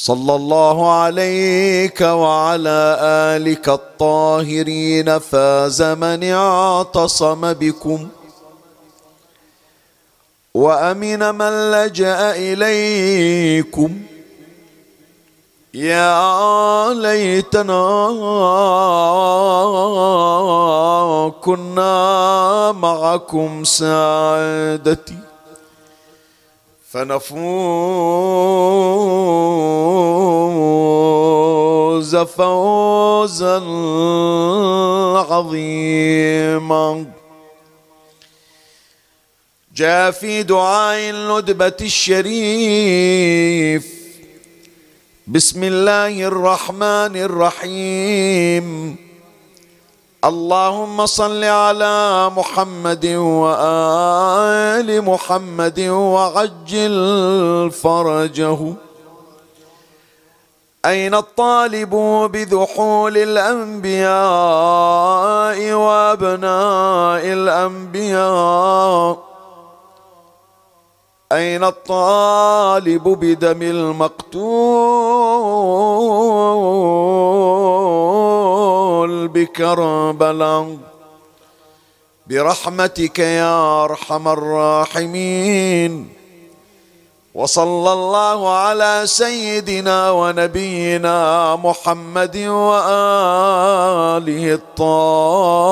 صلى الله عليك وعلى آلك الطاهرين فاز من اعتصم بكم وأمن من لجأ إليكم. يا ليتنا كنا معكم سعادتي. فنفوز فوزا عظيما. جاء في دعاء الندبة الشريف. بسم الله الرحمن الرحيم. اللهم صل على محمد وآل محمد وعجل فرجه. أين الطالب بذحول الأنبياء وأبناء الأنبياء؟ أين الطالب بدم المقتول؟ بكربلاء برحمتك يا أرحم الراحمين. وصلى الله على سيدنا ونبينا محمد وآله الطاهرين.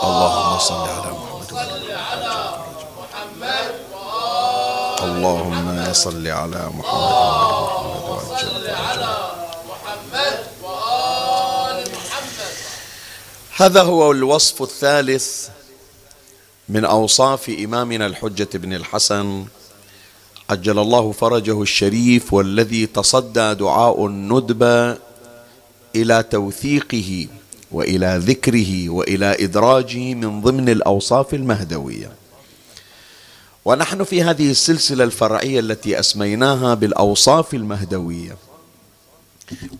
اللهم صل على محمد اللهم صل على محمد هذا هو الوصف الثالث من أوصاف إمامنا الحجة بن الحسن. عجل الله فرجه الشريف والذي تصدى دعاء الندبه إلى توثيقه وإلى ذكره وإلى إدراجه من ضمن الأوصاف المهدوية. ونحن في هذه السلسلة الفرعية التي أسميناها بالأوصاف المهدوية.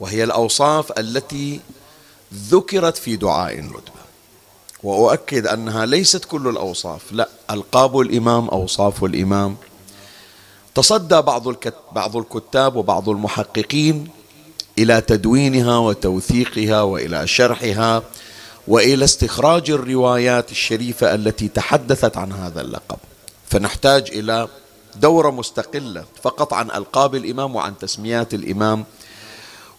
وهي الأوصاف التي ذكرت في دعاء الندبه وأؤكد أنها ليست كل الأوصاف لا ألقاب الإمام أوصاف الإمام. تصدى بعض بعض الكتاب وبعض المحققين إلى تدوينها وتوثيقها وإلى شرحها وإلى استخراج الروايات الشريفة التي تحدثت عن هذا اللقب. فنحتاج إلى دورة مستقلة فقط عن ألقاب الإمام وعن تسميات الإمام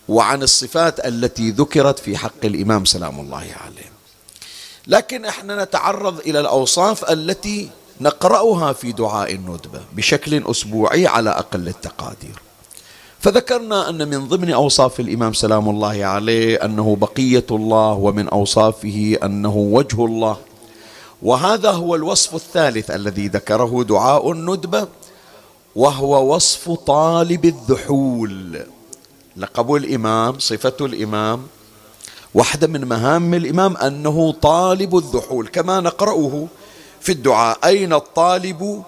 وعن الصفات التي ذكرت في حق الإمام سلام الله عليه. لكن إحنا نتعرض إلى الأوصاف التي نقرأها في دعاء الندبة بشكل أسبوعي على أقل التقادير. فذكرنا أن من ضمن أوصاف الإمام سلام الله عليه أنه بقية الله ومن أوصافه أنه وجه الله. وهذا هو الوصف الثالث الذي ذكره دعاء الندبة وهو وصف طالب الذحول. لقب الإمام صفة الإمام واحدة من مهام الإمام أنه طالب الذحول كما نقرأه في الدعاء أين الطالب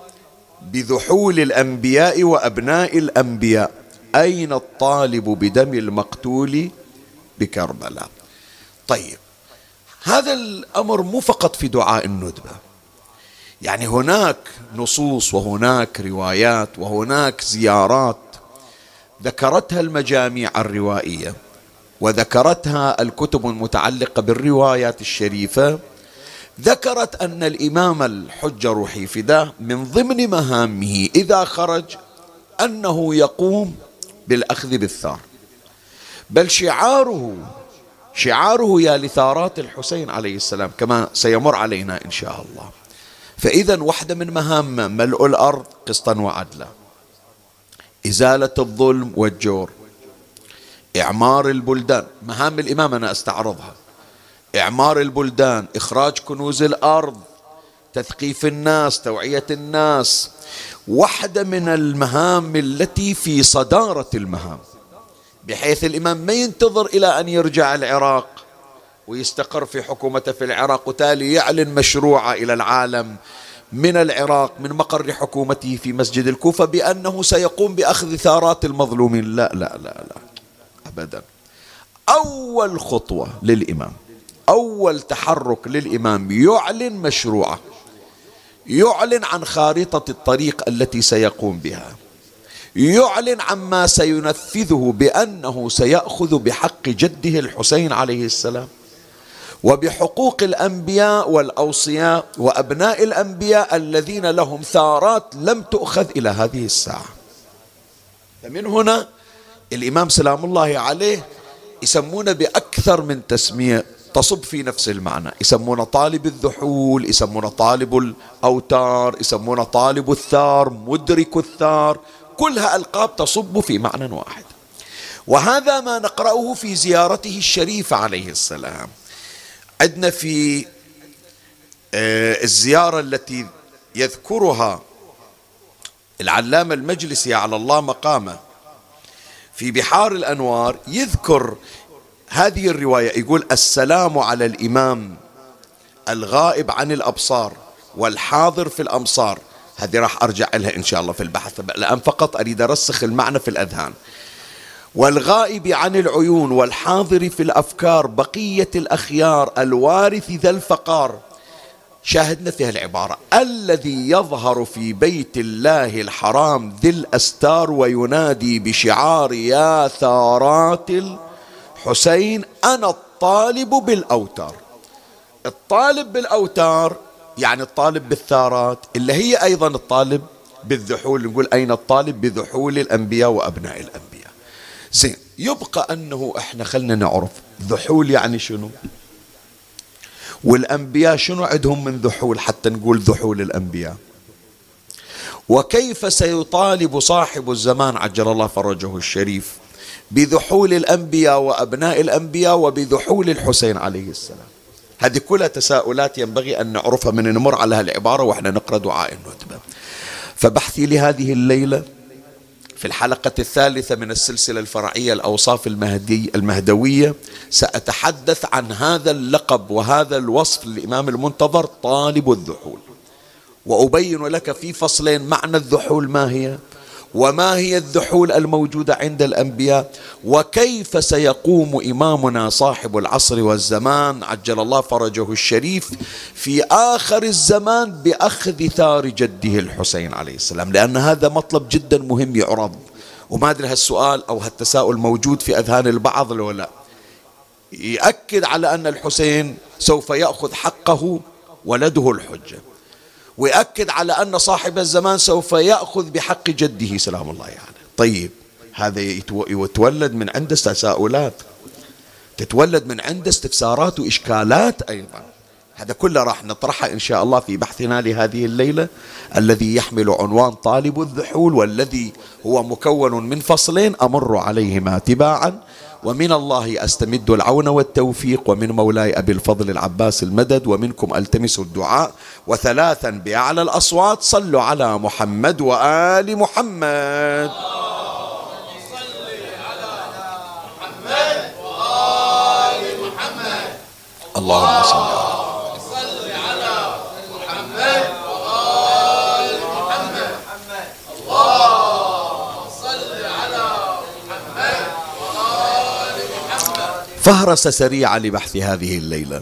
بذحول الأنبياء وأبناء الأنبياء؟ أين الطالب بدم المقتول بكربلاء؟ طيب هذا الأمر مو فقط في دعاء الندبة. يعني هناك نصوص وهناك روايات وهناك زيارات ذكرتها المجاميع الروائية وذكرتها الكتب المتعلقة بالروايات الشريفة. ذكرت أن الإمام الحجة روحي فداه من ضمن مهامه إذا خرج أنه يقوم بالأخذ بالثار. بل شعاره شعاره يا لثارات الحسين عليه السلام كما سيمر علينا إن شاء الله. فإذا واحدة من مهامه ملء الأرض قسطا وعدلا. إزالة الظلم والجور. إعمار البلدان. مهام الإمام أنا أستعرضها. إعمار البلدان إخراج كنوز الأرض تثقيف الناس توعية الناس. واحدة من المهام التي في صدارة المهام. بحيث الإمام ما ينتظر إلى أن يرجع العراق ويستقر في حكومته في العراق وتالي يعلن مشروعه إلى العالم من العراق من مقر حكومته في مسجد الكوفة بأنه سيقوم بأخذ ثارات المظلومين. لا لا لا لا أبدا. أول خطوة للإمام أول تحرك للإمام يعلن مشروعه يعلن عن خارطة الطريق التي سيقوم بها. يعلن عما سينفذه بأنه سيأخذ بحق جده الحسين عليه السلام وبحقوق الأنبياء والأوصياء وأبناء الأنبياء الذين لهم ثارات لم تؤخذ إلى هذه الساعة. فمن هنا الإمام سلام الله عليه يسمونه بأكثر من تسمية تصب في نفس المعنى. يسمونه طالب الذحول يسمونه طالب الأوتار يسمونه طالب الثار مدرك الثار كلها ألقاب تصب في معنى واحد. وهذا ما نقرأه في زيارته الشريفة عليه السلام. عندنا في آه، الزيارة التي يذكرها العلامة المجلسي على الله مقامه في بحار الأنوار يذكر هذه الرواية يقول السلام على الإمام الغائب عن الأبصار والحاضر في الأمصار. هذه راح أرجع لها إن شاء الله في البحث. الآن فقط أريد أرسخ المعنى في الأذهان. والغائب عن العيون والحاضر في الأفكار بقية الأخيار الوارث ذا الفقار. شاهدنا في العبارة. الذي يظهر في بيت الله الحرام ذي الأستار وينادي بشعار يا ثارات الحسين أنا الطالب بالأوتار. الطالب بالأوتار يعني الطالب بالثارات اللي هي أيضا الطالب بالذحول نقول أين الطالب؟ بذحول الأنبياء وأبناء الأنبياء. زين يبقى أنه إحنا خلنا نعرف ذحول يعني شنو؟ والأنبياء شنو عندهم من ذحول حتى نقول ذحول الأنبياء؟ وكيف سيطالب صاحب الزمان عجل الله فرجه الشريف بذحول الأنبياء وأبناء الأنبياء وبذحول الحسين عليه السلام؟ هذه كلها تساؤلات ينبغي أن نعرفها من نمر على هالعبارة وإحنا نقرأ دعاء الندبة فبحثي لهذه الليلة في الحلقة الثالثة من السلسلة الفرعية الأوصاف المهدي المهدوية سأتحدث عن هذا اللقب وهذا الوصف للإمام المنتظر طالب الذحول. وأبين لك في فصلين معنى الذحول ما هي؟ وما هي الذحول الموجودة عند الأنبياء؟ وكيف سيقوم إمامنا صاحب العصر والزمان عجل الله فرجه الشريف في آخر الزمان بأخذ ثار جده الحسين عليه السلام؟ لأن هذا مطلب جدا مهم يعرض. وما أدري هالسؤال أو هالتساؤل موجود في أذهان البعض لو لا. يأكد على أن الحسين سوف يأخذ حقه ولده الحجة. ويأكد على أن صاحب الزمان سوف يأخذ بحق جده. سلام الله عليه. يعني. طيب هذا يتولد من عنده تساؤلات تتولد من عنده استفسارات وإشكالات أيضا. هذا كله راح نطرحه إن شاء الله في بحثنا لهذه الليلة. الذي يحمل عنوان طالب الذحول والذي هو مكون من فصلين أمر عليهما تباعا. ومن الله أستمد العون والتوفيق ومن مولاي أبي الفضل العباس المدد ومنكم ألتمس الدعاء. وثلاثا بأعلى الأصوات صلوا على محمد وآل محمد. اللهم صل على فهرسة سريعة لبحث هذه الليلة.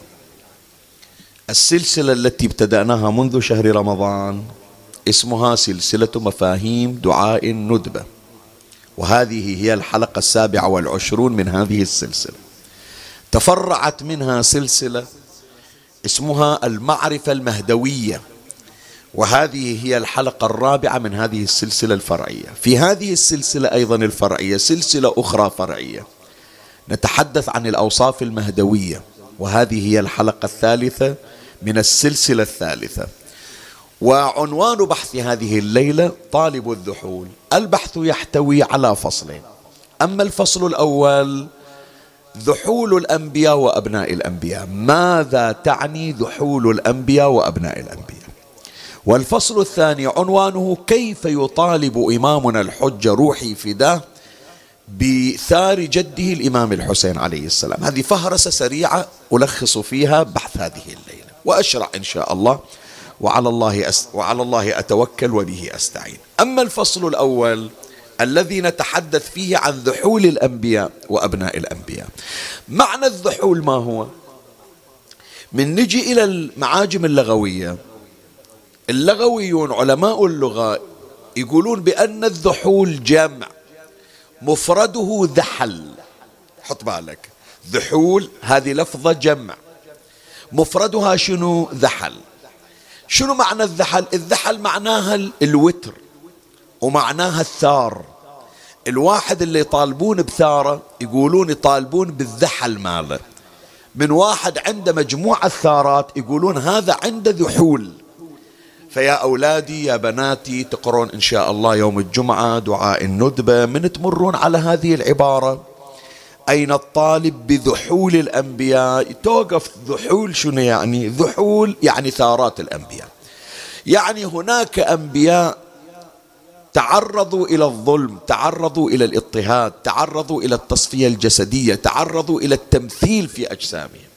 السلسلة التي ابتدأناها منذ شهر رمضان اسمها سلسلة مفاهيم دعاء الندبة. وهذه هي الحلقة السابعة والعشرون من هذه السلسلة. تفرعت منها سلسلة اسمها المعرفة المهدوية. وهذه هي الحلقة الرابعة من هذه السلسلة الفرعية. في هذه السلسلة أيضا الفرعية سلسلة أخرى فرعية. نتحدث عن الأوصاف المهدوية وهذه هي الحلقة الثالثة من السلسلة الثالثة. وعنوان بحث هذه الليلة طالب الذحول البحث يحتوي على فصلين. أما الفصل الأول ذحول الأنبياء وأبناء الأنبياء. ماذا تعني ذحول الأنبياء وأبناء الأنبياء؟ والفصل الثاني عنوانه كيف يطالب إمامنا الحجة روحي فداه؟ بثار جده الإمام الحسين عليه السلام. هذه فهرسة سريعة ألخص فيها بحث هذه الليلة. وأشرع إن شاء الله وعلى الله أس وعلى الله أتوكل وبه أستعين. أما الفصل الأول الذي نتحدث فيه عن ذحول الأنبياء وأبناء الأنبياء. معنى الذحول ما هو؟ من نجي إلى المعاجم اللغوية اللغويون علماء اللغة يقولون بأن الذحول جمع. مفرده ذحل. حط بالك. ذحول هذه لفظة جمع. مفردها شنو؟ ذحل. شنو معنى الذحل؟ الذحل معناها الوتر ومعناها الثار. الواحد اللي يطالبون بثارة يقولون يطالبون بالذحل ماله. من واحد عنده مجموعة ثارات يقولون هذا عنده ذحول. فيا أولادي يا بناتي تقرون إن شاء الله يوم الجمعة دعاء الندبة من تمرون على هذه العبارة. أين الطالب بذحول الأنبياء؟ توقف ذحول شنو يعني؟ ذحول يعني ثارات الأنبياء. يعني هناك أنبياء تعرضوا إلى الظلم تعرضوا إلى الاضطهاد تعرضوا إلى التصفية الجسدية تعرضوا إلى التمثيل في أجسامهم.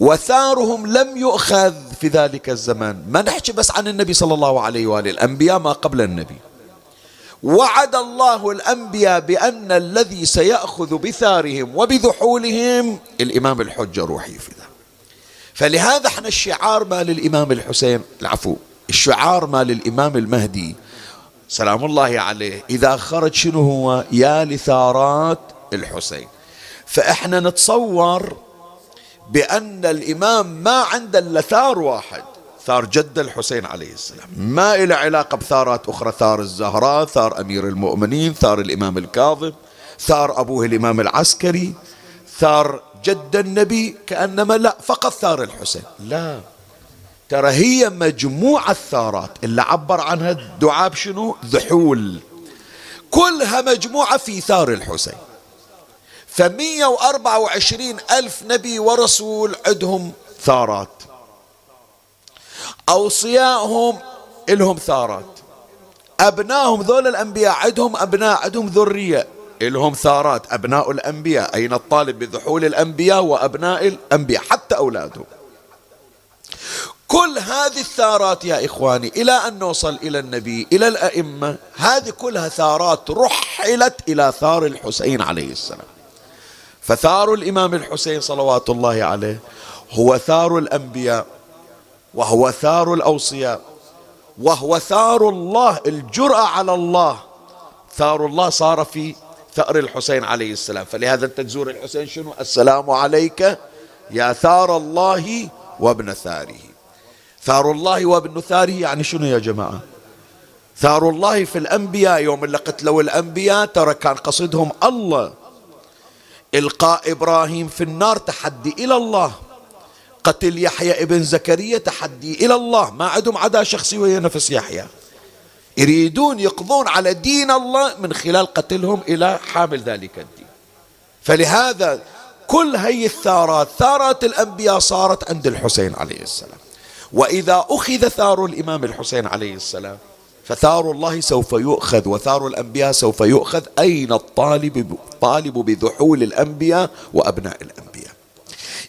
وثارهم لم يؤخذ في ذلك الزمان. ما نحكي بس عن النبي صلى الله عليه وآله الأنبياء ما قبل النبي. وعد الله الأنبياء بأن الذي سيأخذ بثارهم وبذحولهم الإمام الحجة روحي في ذا. فلهذا إحنا الشعار مال الإمام الحسين العفو الشعار مال الإمام المهدي سلام الله عليه إذا خرج شنو هو؟ يا لثارات الحسين. فإحنا نتصور بأن الإمام ما عنده إلا ثار واحد. ثار جد الحسين عليه السلام. ما إلى علاقة بثارات أخرى ثار الزهراء ثار أمير المؤمنين ثار الإمام الكاظم ثار أبوه الإمام العسكري. ثار جد النبي كأنما لا فقط ثار الحسين. لا. ترى هي مجموعة الثارات اللي عبر عنها الدعاء بشنو؟ ذحول. كلها مجموعة في ثار الحسين. فمية وأربعة وعشرين ألف نبي ورسول عندهم ثارات. أوصيائهم إلهم ثارات. أبنائهم ذول الأنبياء عندهم أبناء عندهم ذرية إلهم ثارات. أبناء الأنبياء. أين الطالب بذحول الأنبياء وأبناء الأنبياء؟ حتى أولادهم. كل هذه الثارات يا إخواني إلى أن نوصل إلى النبي إلى الأئمة هذه كلها ثارات رحلت إلى ثار الحسين عليه السلام. فثار الإمام الحسين صلوات الله عليه هو ثار الأنبياء وهو ثار الأوصياء وهو ثار الله الجرأة على الله. ثار الله صار في ثأر الحسين عليه السلام. فلهذا أنت تزور الحسين شنو؟ السلام عليك يا ثار الله وابن ثاره. ثار الله وابن ثاره يعني شنو يا جماعة؟ ثار الله في الأنبياء يوم اللي قتلوا الأنبياء ترى كان قصدهم الله. إلقاء إبراهيم في النار تحدي إلى الله. قتل يحيى ابن زكريا تحدي إلى الله. ما عندهم عدا شخصي وهي نفس يحيى. يريدون يقضون على دين الله من خلال قتلهم إلى حامل ذلك الدين. فلهذا كل هي الثارات ثارات الأنبياء صارت عند الحسين عليه السلام. وإذا أخذ ثار الإمام الحسين عليه السلام فثار الله سوف يؤخذ وثار الأنبياء سوف يؤخذ. أين الطالب طالب بذحول الأنبياء وأبناء الأنبياء؟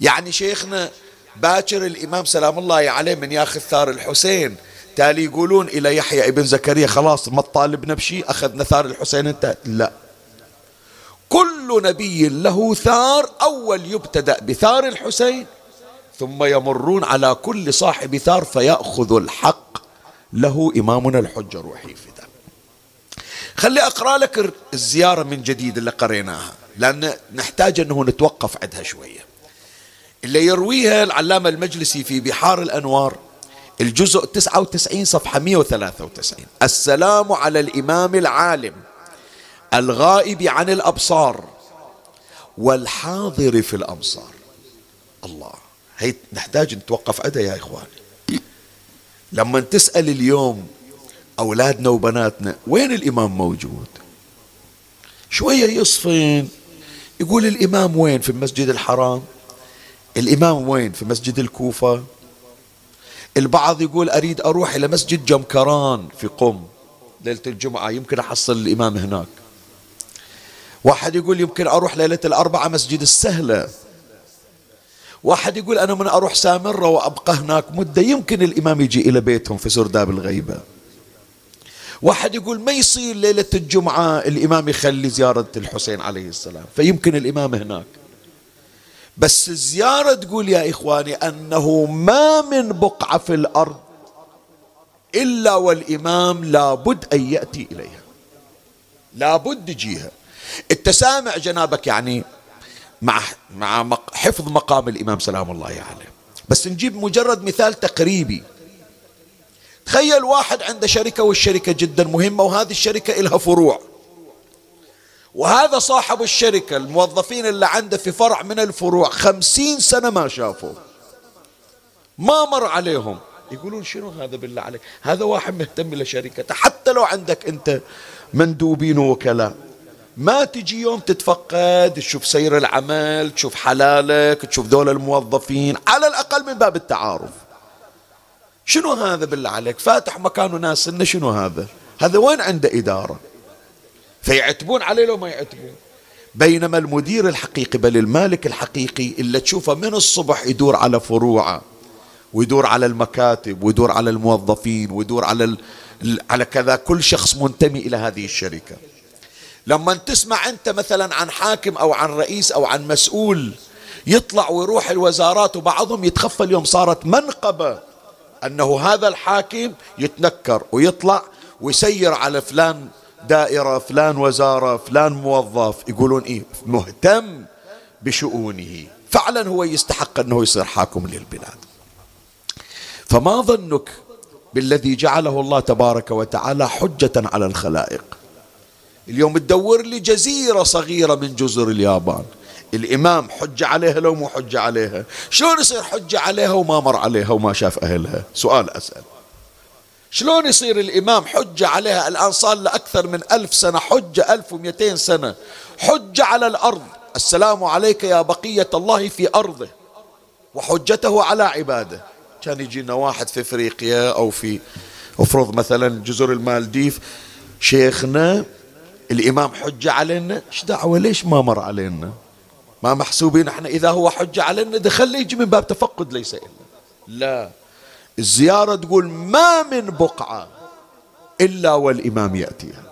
يعني شيخنا باكر الإمام سلام الله عليه من ياخذ ثار الحسين تالي يقولون إلى يحيى ابن زكريا خلاص ما طالبنا بشيء أخذنا ثار الحسين أنت؟ لا. كل نبي له ثار أول يبتدأ بثار الحسين ثم يمرون على كل صاحب ثار فيأخذ الحق. له إمامنا الحجة روحي فدا خلي أقرأ لك الزيارة من جديد اللي قريناها لأن نحتاج أنه نتوقف عندها شوية. اللي يرويها العلامة المجلسي في بحار الأنوار الجزء 99 صفحة 193 السلام على الإمام العالم الغائب عن الأبصار والحاضر في الأمصار. الله هي نحتاج نتوقف عدها يا إخواني. لما تسأل اليوم أولادنا وبناتنا وين الإمام موجود؟ شوية يصفن يقول الإمام وين؟ في المسجد الحرام. الإمام وين؟ في مسجد الكوفة. البعض يقول أريد أروح إلى مسجد جمكران في قم ليلة الجمعة يمكن أحصل الإمام هناك. واحد يقول يمكن أروح ليلة الأربعة مسجد السهلة. واحد يقول أنا من أروح سامرة وأبقى هناك مدة يمكن الإمام يجي إلى بيتهم في سرداب الغيبة. واحد يقول ما يصير ليلة الجمعة الإمام يخلي زيارة الحسين عليه السلام فيمكن الإمام هناك. بس الزيارة تقول يا إخواني أنه ما من بقعة في الأرض إلا والإمام لابد أن يأتي إليها. لابد يجيها. التسامع جنابك يعني مع مع حفظ مقام الإمام سلام الله عليه. بس نجيب مجرد مثال تقريبي. تخيل واحد عنده شركة والشركة جدا مهمة وهذه الشركة إلها فروع. وهذا صاحب الشركة الموظفين اللي عنده في فرع من الفروع خمسين سنة ما شافوا ما مر عليهم. يقولون شنو هذا بالله عليك؟ هذا واحد مهتم لشركته. حتى لو عندك أنت مندوبين وكلاء ما تجي يوم تتفقد تشوف سير العمل تشوف حلالك تشوف دول الموظفين على الأقل من باب التعارف. شنو هذا بالله عليك؟ فاتح مكانه ناس شنو هذا؟ هذا وين عنده إدارة؟ فيعتبون عليه لو ما يعتبون. بينما المدير الحقيقي بل المالك الحقيقي اللي تشوفه من الصبح يدور على فروعه ويدور على المكاتب ويدور على الموظفين ويدور على. على كذا كل شخص منتمي إلى هذه الشركة. لما تسمع انت مثلا عن حاكم أو عن رئيس أو عن مسؤول يطلع ويروح الوزارات وبعضهم يتخفى اليوم صارت منقبة أنه هذا الحاكم يتنكر ويطلع ويسير على فلان دائرة فلان وزارة فلان موظف. يقولون إيه؟ مهتم بشؤونه. فعلا هو يستحق أنه يصير حاكم للبلاد. فما ظنك بالذي جعله الله تبارك وتعالى حجة على الخلائق؟ اليوم تدور لي جزيرة صغيرة من جزر اليابان. الإمام حجة عليها لو مو حجة عليها. شلون يصير حجة عليها وما مر عليها وما شاف أهلها؟ سؤال أسأل. شلون يصير الإمام حجة عليها؟ الآن صار له أكثر من ألف سنة حجة ألف ومئتين سنة. حجة على الأرض. السلام عليك يا بقية الله في أرضه. وحجته على عباده. كان يجينا واحد في إفريقيا أو في أفرض مثلا جزر المالديف. شيخنا الإمام حجه علينا. إيش دعوة؟ ليش ما مر علينا؟ ما محسوبين إحنا. إذا هو حجه علينا دخل يجي من باب تفقد ليس إلا. لا. الزيارة تقول ما من بقعة إلا والإمام يأتيها.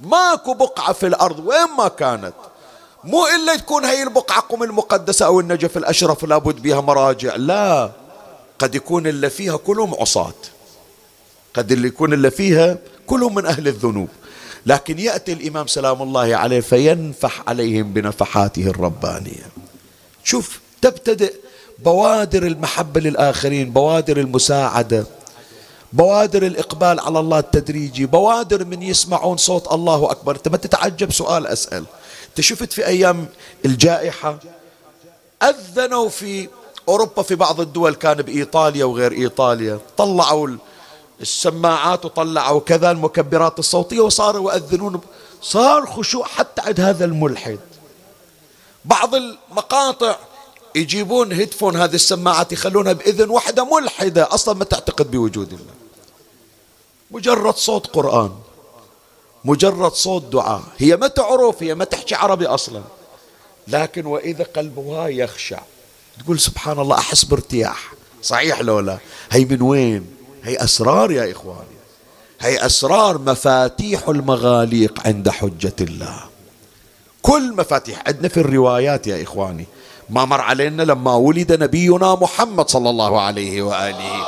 ماكو بقعة في الأرض وين ما كانت. مو إلا تكون هي البقعة قم المقدسة أو النجف الأشرف لابد بها مراجع. لا. قد يكون اللي فيها كلهم عصاة. قد اللي يكون اللي فيها كلهم من أهل الذنوب. لكن يأتي الإمام سلام الله عليه فينفح عليهم بنفحاته الربانية. شوف تبتدئ بوادر المحبة للآخرين بوادر المساعدة بوادر الإقبال على الله التدريجي بوادر من يسمعون صوت الله أكبر. أنت ما تتعجب سؤال أسأل. أنت شفت في أيام الجائحة؟ أذنوا في أوروبا في بعض الدول كان بإيطاليا وغير إيطاليا. طلعوا السماعات وطلعوا كذا المكبرات الصوتية وصاروا يؤذنون. صار خشوع حتى عند هذا الملحد. بعض المقاطع يجيبون هيدفون هذه السماعات يخلونها بإذن واحدة ملحدة. أصلا ما تعتقد بوجود الله. مجرد صوت قرآن. مجرد صوت دعاء. هي ما تعرف هي ما تحكي عربي أصلا. لكن وإذا قلبها يخشع. تقول سبحان الله أحس بارتياح. صحيح لو لا؟ هي من وين؟ هي أسرار يا إخواني. هي أسرار مفاتيح المغاليق عند حجة الله. كل مفاتيح. عندنا في الروايات يا إخواني. ما مر علينا لما ولد نبينا محمد صلى الله عليه وآله.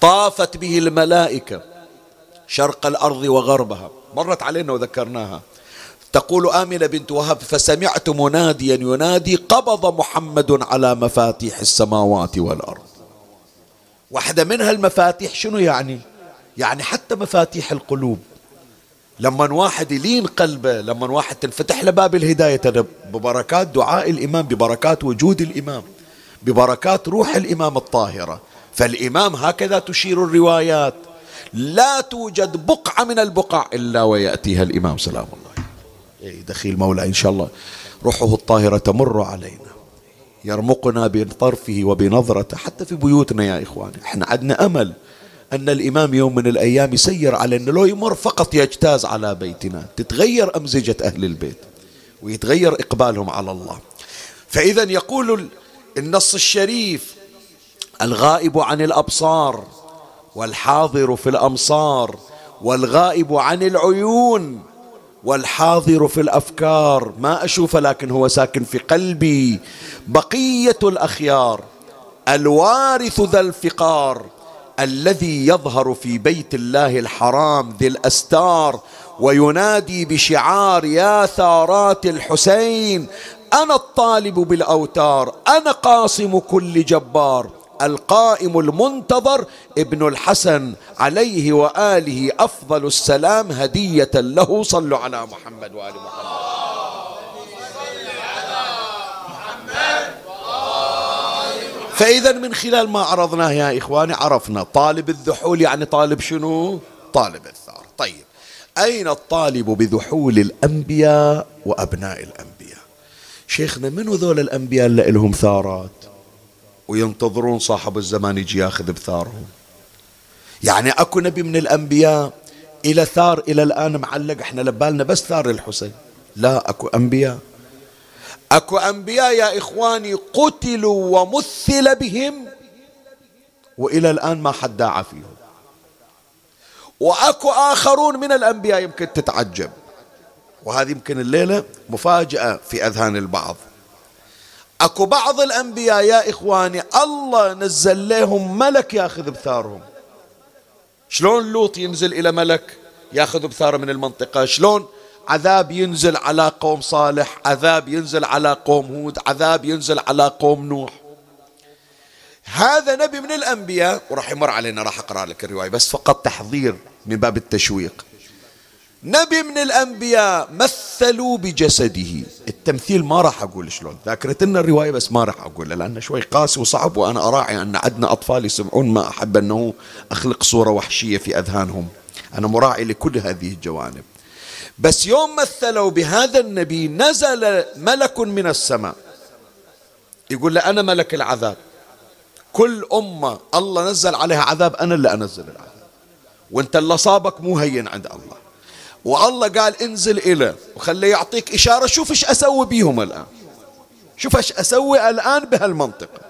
طافت به الملائكة شرق الأرض وغربها. مرت علينا وذكرناها. تقول آمنة بنت وهب فسمعت مناديا ينادي قبض محمد على مفاتيح السماوات والأرض. واحدة منها المفاتيح شنو يعني؟ يعني حتى مفاتيح القلوب. لما واحد يلين قلبه لما واحد تنفتح له باب الهداية ببركات دعاء الإمام ببركات وجود الإمام ببركات روح الإمام الطاهرة. فالإمام هكذا تشير الروايات. لا توجد بقعة من البقع إلا ويأتيها الإمام سلام الله. دخيل مولاي إن شاء الله. روحه الطاهرة تمر علينا. يرمقنا بطرفه وبنظرته. حتى في بيوتنا يا إخواني إحنا عندنا أمل أن الإمام يوم من الأيام يسير علينا لو يمر فقط يجتاز على بيتنا. تتغير أمزجة أهل البيت ويتغير إقبالهم على الله. فإذا يقول النص الشريف الغائب عن الأبصار والحاضر في الأمصار والغائب عن العيون والحاضر في الأفكار ما أشوفه لكن هو ساكن في قلبي. بقية الأخيار الوارث ذا الفقار الذي يظهر في بيت الله الحرام ذي الأستار وينادي بشعار يا ثارات الحسين أنا الطالب بالأوتار أنا قاسم كل جبار. القائم المنتظر ابن الحسن عليه وآله أفضل السلام هدية له. صلوا على محمد وآل محمد. فإذا من خلال ما عرضناه يا إخواني عرفنا طالب الذحول يعني طالب شنو؟ طالب الثار. طيب أين الطالب بذحول الأنبياء وأبناء الأنبياء؟ شيخنا من ذول الأنبياء اللي لهم ثارات؟ وينتظرون صاحب الزمان يجي ياخذ بثارهم. يعني اكو نبي من الانبياء إلى ثار إلى الان معلق إحنا لبالنا بس ثار الحسين. لا اكو انبياء. اكو انبياء يا اخواني قتلوا ومثل بهم والى الان ما حد داعى فيهم. واكو آخرون من الانبياء يمكن تتعجب. وهذه يمكن الليلة مفاجأة في اذهان البعض. اكو بعض الانبياء يا اخواني الله نزل لهم ملك ياخذ بثارهم. شلون لوط ينزل إلى ملك ياخذ بثاره من المنطقة؟ شلون عذاب ينزل على قوم صالح عذاب ينزل على قوم هود عذاب ينزل على قوم نوح. هذا نبي من الأنبياء وراح يمر علينا راح أقرأ لك الرواية بس فقط تحضير من باب التشويق. نبي من الأنبياء مثلوا بجسده. التمثيل ما راح أقول شلون. ذاكرت لنا الرواية بس ما راح أقول لأنه شوي قاسي وصعب وأنا أراعي أن عندنا أطفال يسمعون ما أحب أنه أخلق صورة وحشية في أذهانهم. أنا مراعي لكل هذه الجوانب. بس يوم مثلوا بهذا النبي نزل ملك من السماء. يقول له أنا ملك العذاب. كل أمة الله نزل عليها عذاب أنا اللي أنزل العذاب. وأنت اللي صابك مو هين عند الله. والله قال انزل إلى. وخليه يعطيك إشارة شوف إيش أسوي بيهم الآن. شوف إيش أسوي الآن بهالمنطقة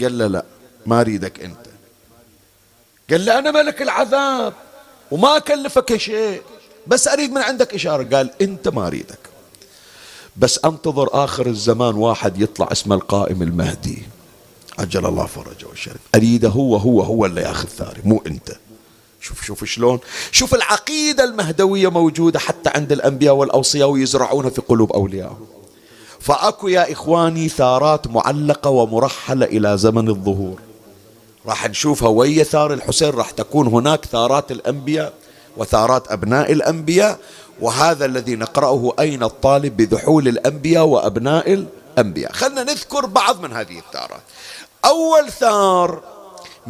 قال له لا ما أريدك أنت. قال له أنا ملك العذاب وما أكلفك شيء. بس أريد من عندك إشارة. قال أنت ما أريدك. بس أنتظر آخر الزمان واحد يطلع اسمه القائم المهدي. عجل الله فرجه والشرف أريده هو هو هو اللي ياخذ ثاري مو أنت. شوف شوف شلون. شوف العقيدة المهدوية موجودة حتى عند الأنبياء والأوصياء ويزرعونها في قلوب أوليائهم فأكو يا إخواني ثارات معلقة ومرحلة إلى زمن الظهور. راح نشوفها ويا ثار الحسين راح تكون هناك ثارات الأنبياء وثارات أبناء الأنبياء وهذا الذي نقرأه أين الطالب بذحول الأنبياء وأبناء الأنبياء. خلنا نذكر بعض من هذه الثارات. أول ثار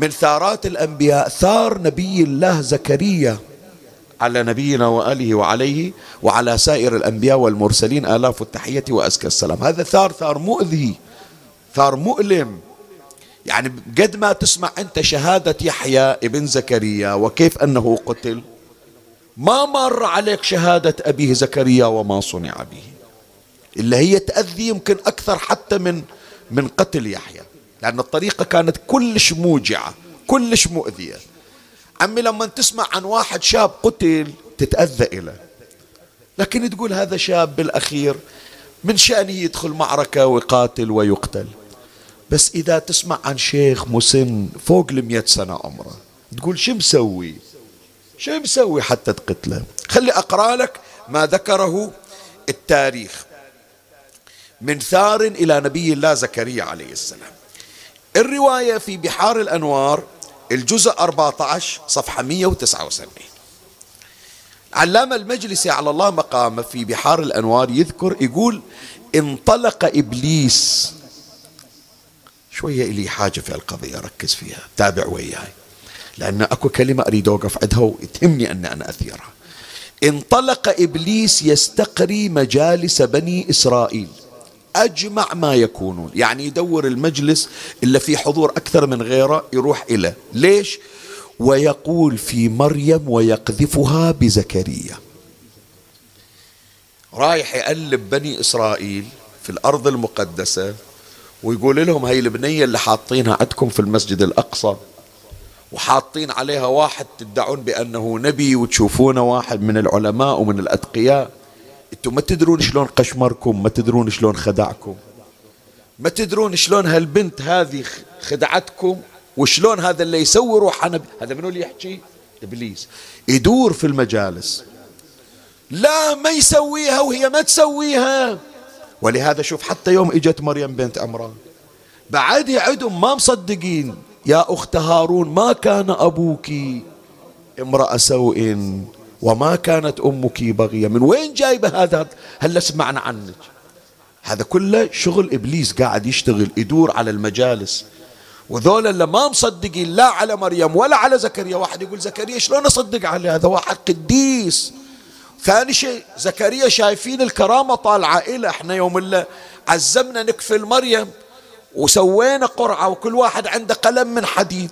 من ثارات الأنبياء ثار نبي الله زكريا. على نبينا وآله وعليه وعلى سائر الأنبياء والمرسلين آلاف التحية وأزكى السلام. هذا ثار ثار مؤذي ثار مؤلم. يعني قد ما تسمع أنت شهادة يحيى ابن زكريا وكيف أنه قتل ما مر عليك شهادة أبيه زكريا وما صنع به. إلا هي تأذي يمكن أكثر حتى من من قتل يحيى. لأن الطريقة كانت كلش موجعة كلش مؤذية. عمي لما تسمع عن واحد شاب قتل تتأذى إليه لكن تقول هذا شاب بالأخير من شأنه يدخل معركة ويقاتل ويقتل. بس إذا تسمع عن شيخ مسن فوق المئة سنة عمره تقول شو مسوي؟ شو مسوي حتى تقتله؟ خلي أقرأ لك ما ذكره التاريخ. من ثار إلى نبي الله زكريا عليه السلام. الرواية في بحار الأنوار الجزء 14 صفحة 179 علامة المجلسي على الله مقامه في بحار الأنوار يذكر يقول انطلق إبليس. شوية إلي حاجة في القضية ركز فيها تابع وياي. لأن أكو كلمة أريد أوقف عندها وتهمني أن أنا أثيرها. انطلق إبليس يستقري مجالس بني إسرائيل. أجمع ما يكونون. يعني يدور المجلس إلا في حضور أكثر من غيره يروح إليه ليش؟ ويقول في مريم ويقذفها بزكريا. رايح يقلب بني إسرائيل في الأرض المقدسة ويقول لهم هاي البنية اللي حاطينها عندكم في المسجد الأقصى وحاطين عليها واحد تدعون بأنه نبي وتشوفونه واحد من العلماء ومن الأتقياء. أنتم ما تدرون شلون قشمركم ما تدرون شلون خدعكم ما تدرون شلون هالبنت هذه خدعتكم وشلون هذا اللي يسوي روح نبي هذا منو اللي يحكي؟ إبليس. يدور في المجالس. لا ما يسويها وهي ما تسويها. ولهذا شوف حتى يوم إجت مريم بنت عمران بعد يعدهم ما مصدقين يا أخت هارون ما كان أبوك امرأة سوء وما كانت أمك بغية. من وين جايبة هذا؟ هلا سمعنا عنك؟ هذا كله شغل إبليس قاعد يشتغل يدور على المجالس. وذول اللي ما مصدقين لا على مريم ولا على زكريا. واحد يقول زكريا شلون أصدق عليه هذا؟ واحد قديس ثاني شيء زكريا شايفين الكرامة طالعة. إلى إحنا يوم اللي عزمنا نكفل مريم وسوينا قرعة وكل واحد عنده قلم من حديد.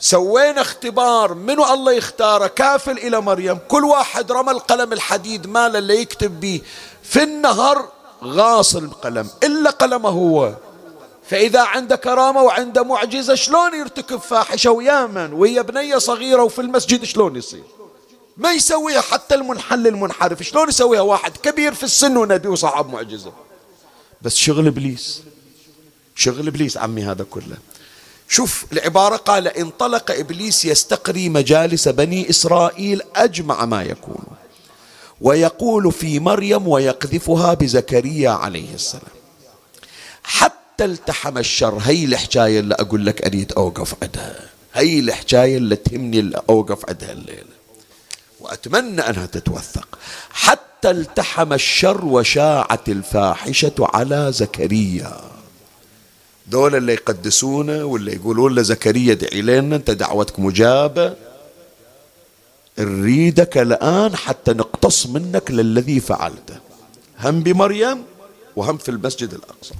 سوينا اختبار منو الله يختاره؟ كافل إلى مريم. كل واحد رمى القلم الحديد ماله اللي يكتب به. في النهر غاص القلم إلا قلمه هو. فإذا عنده كرامة وعنده معجزة شلون يرتكب فاحشة؟ ويامن وهي بنية صغيرة وفي المسجد شلون يصير؟ ما يسويها حتى المنحل المنحرف. شلون يسويها واحد كبير في السن ونبي وصاحب معجزة؟ بس شغل إبليس. شغل إبليس عمي هذا كله. شوف العبارة قال انطلق إبليس يستقري مجالس بني إسرائيل أجمع ما يكون ويقول في مريم ويقذفها بزكريا عليه السلام. حتى التحم الشر هي الحكاية اللي أقول لك أريد أوقف عندها هي الحكاية اللي تهمني اللي أوقف عندها الليلة وأتمنى أنها تتوثق. حتى التحم الشر وشاعت الفاحشة على زكريا. دول اللي يقدسونه واللي يقولون لزكريا ادعي لنا انت دعوتك مجابة. نريدك الآن حتى نقتص منك للذي فعلته. هم بمريم وهم في المسجد الأقصى.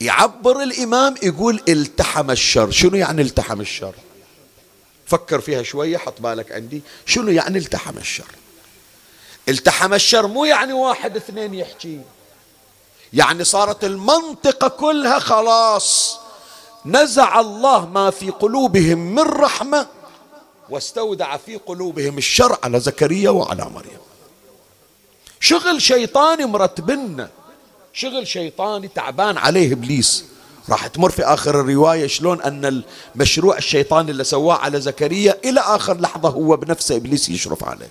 يعبر الإمام يقول التحم الشر. شنو يعني التحم الشر؟ فكر فيها شوية حط بالك عندي. شنو يعني التحم الشر؟ التحم الشر مو يعني واحد اثنين يحكي. يعني صارت المنطقة كلها خلاص نزع الله ما في قلوبهم من رحمة واستودع في قلوبهم الشر على زكريا وعلى مريم شغل شيطاني مرتبنا شغل شيطاني تعبان عليه إبليس راح تمر في آخر الرواية شلون أن المشروع الشيطاني اللي سواه على زكريا إلى آخر لحظة هو بنفسه إبليس يشرف عليه.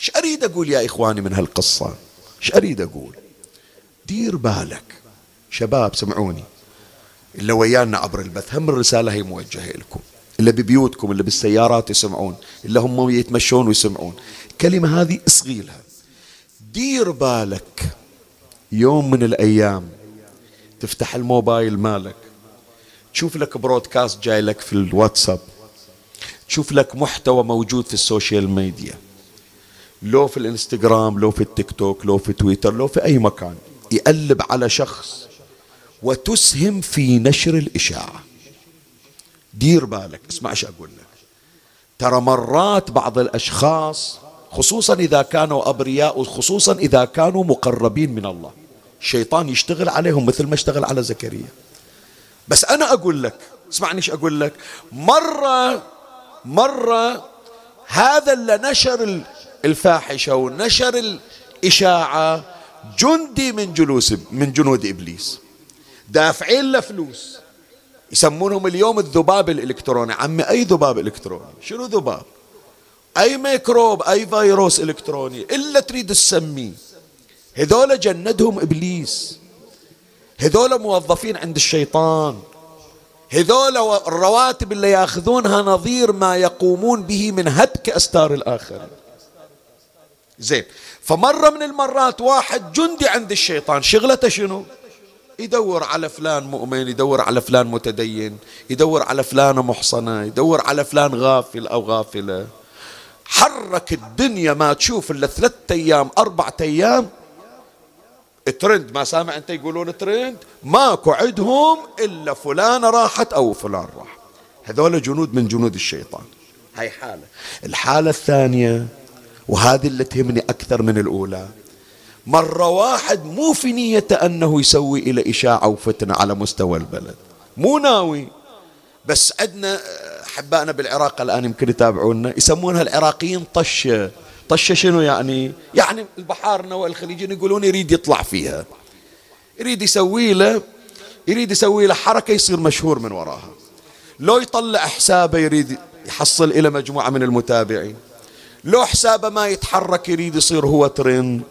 إيش أريد أقول يا إخواني من هالقصة؟ إيش أريد أقول؟ دير بالك. شباب سمعوني. اللي ويانا عبر البث. هم الرسالة هي موجهة لكم. اللي ببيوتكم اللي بالسيارات يسمعون. اللي هم يتمشون ويسمعون. الكلمة هذه إصغيلها. دير بالك. يوم من الأيام تفتح الموبايل مالك. تشوف لك broadcast جاي لك في الواتساب. تشوف لك محتوى موجود في ال social media. لو في الإنستغرام لو في التيك توك لو في تويتر لو في أي مكان. يقلب على شخص وتسهم في نشر الإشاعة. دير بالك اسمع إيش أقول لك. ترى مرات بعض الأشخاص خصوصا إذا كانوا أبرياء وخصوصا إذا كانوا مقربين من الله. الشيطان يشتغل عليهم مثل ما اشتغل على زكريا. بس أنا أقول لك اسمعني إيش أقول لك. مرة مرة هذا اللي نشر الفاحشة ونشر الإشاعة جندي من جلوس من جنود إبليس. دافعين له فلوس يسمونهم اليوم الذباب الإلكتروني. عمي أي ذباب إلكتروني؟ شنو ذباب؟ أي ميكروب أي فيروس إلكتروني؟ إلا تريد تسميه. هذول جندهم إبليس. هذول موظفين عند الشيطان. هذول الرواتب اللي ياخذونها نظير ما يقومون به من هتك أستار الآخرين. زين. فمرة من المرات واحد جندي عند الشيطان شغلته شنو؟ يدور على فلان مؤمن يدور على فلان متدين يدور على فلانة محصنة يدور على فلان غافل أو غافلة. حرك الدنيا ما تشوف إلا ثلاثة أيام أربعة أيام. ترند ما سامع أنت يقولون ترند؟ ماكو عندهم إلا فلانة راحت أو فلان راح. هذول جنود من جنود الشيطان. هاي حالة. الحالة الثانية وهذه اللي تهمني أكثر من الأولى. مرة واحد مو في نيته أنه يسوي إلى إشاعة وفتنة على مستوى البلد. مو ناوي. بس عندنا أحبائنا بالعراق الآن يمكن يتابعونا يسمونها العراقيين طشة طشة شنو يعني؟ يعني البحارنا والخليجيين يقولون يريد يطلع فيها. يريد يسوي له يريد يسوي له حركة يصير مشهور من وراها. لو يطلع حسابه يريد يحصل إلى مجموعة من المتابعين. لو حسابه ما يتحرك يريد يصير هو ترند.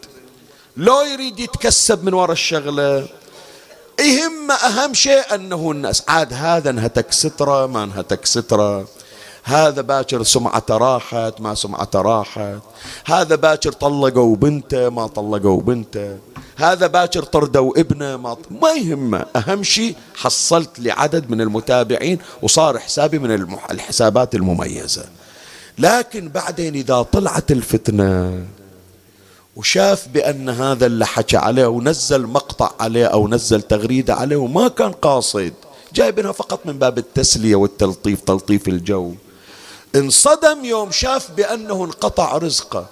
لو يريد يتكسب من وراء الشغلة. يهم أهم شيء أنه الناس عاد هذا انهتك سترة ما انهتك سترة. هذا باكر سمعته راحت ما سمعته راحت. هذا باكر طلقوا بنته ما طلقوا بنته هذا باكر طردوا ابنه ما. ما يهمه أهم شيء حصلت لعدد من المتابعين وصار حسابي من. الحسابات المميزة. لكن بعدين إذا طلعت الفتنة وشاف بأن هذا اللي حكى عليه ونزل مقطع عليه أو نزل تغريدة عليه وما كان قاصد جايبينها فقط من باب التسلية والتلطيف تلطيف الجو. انصدم يوم شاف بأنه انقطع رزقه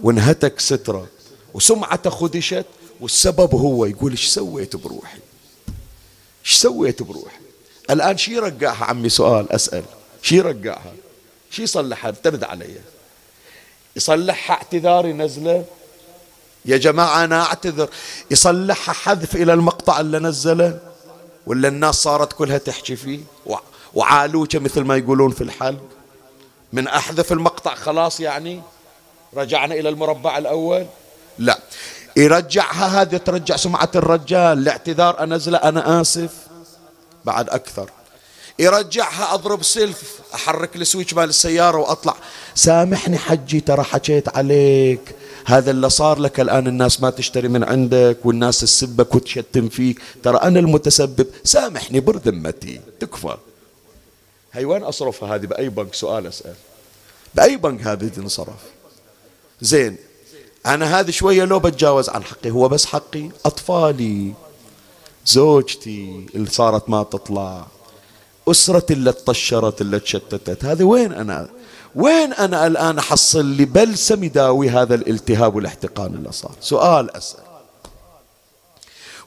وانهتك سترة وسمعته خدشت والسبب هو يقول إيش سويت بروحي؟ إيش سويت بروحي؟ الآن شي رقعها عمي سؤال أسأل شي رقعها شي يصلحها؟ ترد علي. يصلحها اعتذار ينزله يا جماعة أنا أعتذر. يصلحها حذف إلى المقطع اللي نزله. ولا الناس صارت كلها تحكي فيه. وعالوكة مثل ما يقولون في الحل من أحذف المقطع خلاص يعني؟ رجعنا إلى المربع الأول؟ لا. يرجعها هذه ترجع سمعة الرجال. الاعتذار أنزله. أنا آسف. بعد أكثر. يرجعها أضرب سلف أحرك السويتش مال السيارة وأطلع. سامحني حجي ترى حكيت عليك. هذا اللي صار لك الآن الناس ما تشتري من عندك والناس تسبك وتشتم فيك. ترى أنا المتسبب. سامحني بر ذمتي تكفى. هي وين أصرفها هذه؟ بأي بنك؟ سؤال أسأل. بأي بنك هذه تنصرف؟ زين. أنا هذه شوية لو بتجاوز عن حقي. هو بس حقي؟ أطفالي. زوجتي اللي صارت ما تطلع أسرتي اللي تطشرت اللي تشتتت. هذه وين أنا؟ وين أنا الآن أحصل لي بلسم يداوي هذا الالتهاب والاحتقان اللي صار؟ سؤال أسأل.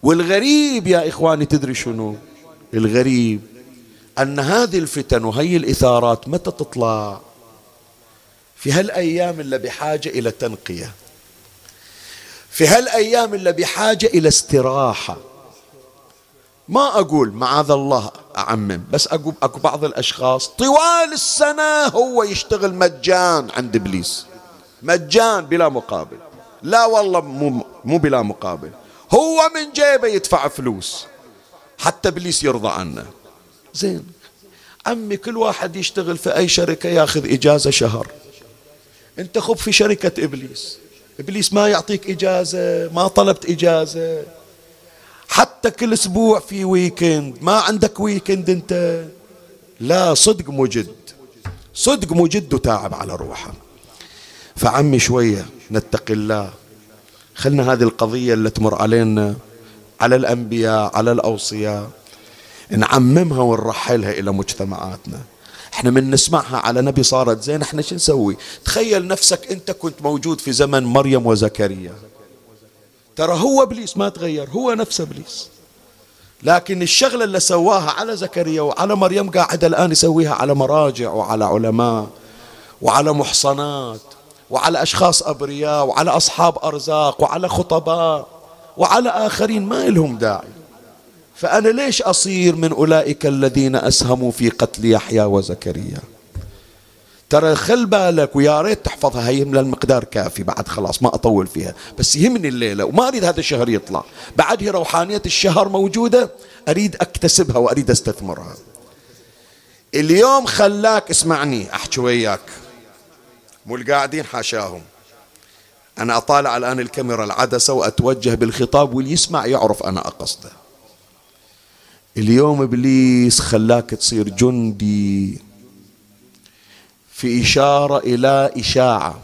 والغريب يا إخواني تدري شنو؟ الغريب أن هذه الفتن وهي الإثارات متى تطلع؟ في هالأيام اللي بحاجة إلى تنقية. في هالأيام اللي بحاجة إلى استراحة. ما أقول معاذ الله أعمم. بس أقول أكو بعض الأشخاص طوال السنة هو يشتغل مجان عند إبليس. مجان بلا مقابل. لا والله مو, مو بلا مقابل. هو من جيبه يدفع فلوس. حتى إبليس يرضى عنه. زين. عمي كل واحد يشتغل في أي شركة ياخذ إجازة شهر. أنت خب في شركة إبليس. إبليس ما يعطيك إجازة ما طلبت إجازة. حتى كل أسبوع في ويكند ما عندك ويكند أنت؟ لا صدق مجد. صدق مجد وتاعب على روحه. فعمي شوية نتقي الله. خلنا هذه القضية اللي تمر علينا على الأنبياء على الأوصياء نعممها ونرحلها إلى مجتمعاتنا. إحنا من نسمعها على نبي صارت زين إحنا شو نسوي؟ تخيل نفسك أنت كنت موجود في زمن مريم وزكريا. ترى هو إبليس ما تغير هو نفس إبليس. لكن الشغلة اللي سواها على زكريا وعلى مريم قاعد الآن يسويها على مراجع وعلى علماء وعلى محصنات وعلى أشخاص أبرياء وعلى أصحاب أرزاق وعلى خطباء وعلى آخرين ما لهم داعي. فأنا ليش أصير من أولئك الذين أسهموا في قتل يحيى وزكريا؟ ترى خل بالك ويا ريت تحفظها هي من المقدار كافي بعد خلاص ما أطول فيها. بس يهمني الليلة وما أريد هذا الشهر يطلع. بعد هي روحانية الشهر موجودة أريد أكتسبها وأريد أستثمرها. اليوم خلاك اسمعني أحكي وياك. مو القاعدين حاشاهم. أنا أطالع الآن الكاميرا العدسة وأتوجه بالخطاب واللي يسمع يعرف أنا أقصده. اليوم إبليس خلاك تصير جندي. في إشارة إلى إشاعة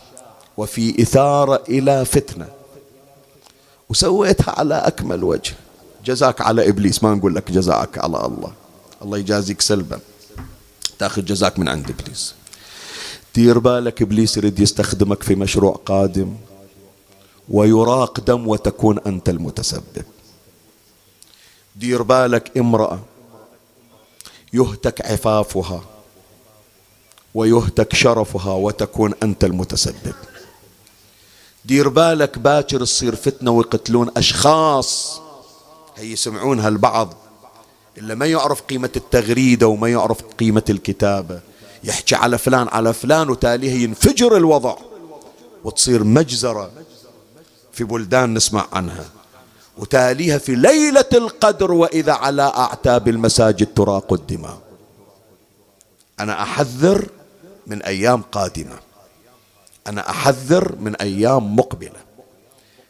وفي إثارة إلى فتنة. وسويتها على أكمل وجه. جزاك على إبليس. ما نقول لك جزاك على الله. الله يجازيك سلبا. تأخذ جزاك من عند إبليس. دير بالك إبليس يريد يستخدمك في مشروع قادم. ويراق دم وتكون أنت المتسبب. دير بالك امرأة يهتك عفافها. ويهتك شرفها وتكون أنت المتسبب. دير بالك باكر تصير فتنة ويقتلون أشخاص. هي يسمعونها البعض. إلا ما يعرف قيمة التغريدة وما يعرف قيمة الكتابة. يحكي على فلان على فلان وتاليها ينفجر الوضع. وتصير مجزرة. في بلدان نسمع عنها. وتاليها في ليلة القدر وإذا على أعتاب المساجد تراق الدماء. أنا أحذر من أيام قادمة. أنا أحذر من أيام مقبلة.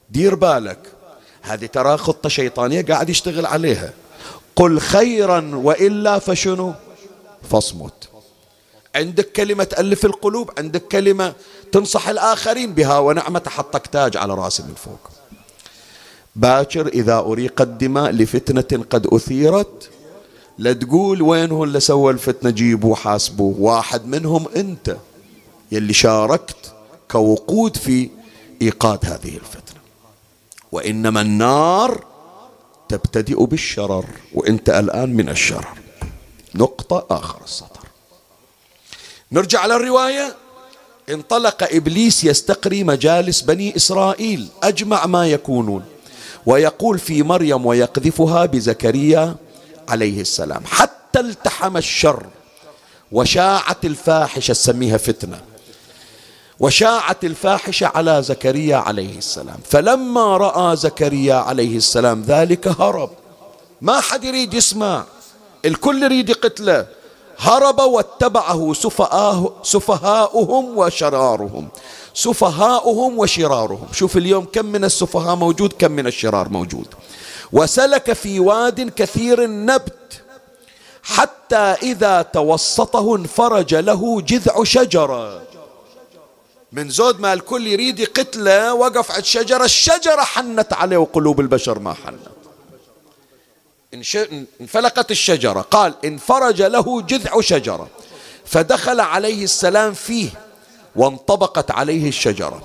دير بالك هذه ترى خطة شيطانية قاعد يشتغل عليها. قل خيرا وإلا فشنو؟ فاصمت. عندك كلمة تألف القلوب عندك كلمة تنصح الآخرين بها ونعمة حطك تاج على راسي من فوق. باكر إذا أريق الدماء لفتنة قد أثيرت لا تقول وين هو اللي سوى الفتنة جيبوا حاسبوا واحد منهم أنت يلي شاركت كوقود في إيقاد هذه الفتنة. وإنما النار تبتدئ بالشرر وأنت الآن من الشرر. نقطة آخر السطر. نرجع على الرواية. انطلق إبليس يستقري مجالس بني إسرائيل. أجمع ما يكونون. ويقول في مريم ويقذفها بزكريا عليه السلام. حتى التحم الشر وشاعت الفاحشة سميها فتنة وشاعت الفاحشة على زكريا عليه السلام. فلما رأى زكريا عليه السلام ذلك هرب. ما حد يريد يسمع. الكل يريد يقتله هرب واتبعه سفهاء سفهاؤهم وشرارهم. سفهاؤهم وشرارهم. شوف اليوم كم من السفهاء موجود كم من الشرار موجود. وسلك في واد كثير النبت حتى إذا توسطه انفرج له جذع شجرة. من زود ما الكل يريد يقتله وقف عند شجرة الشجرة حنت عليه وقلوب البشر ما حنت. انفلقت الشجرة قال انفرج له جذع شجرة. فدخل عليه السلام فيه وانطبقت عليه الشجرة.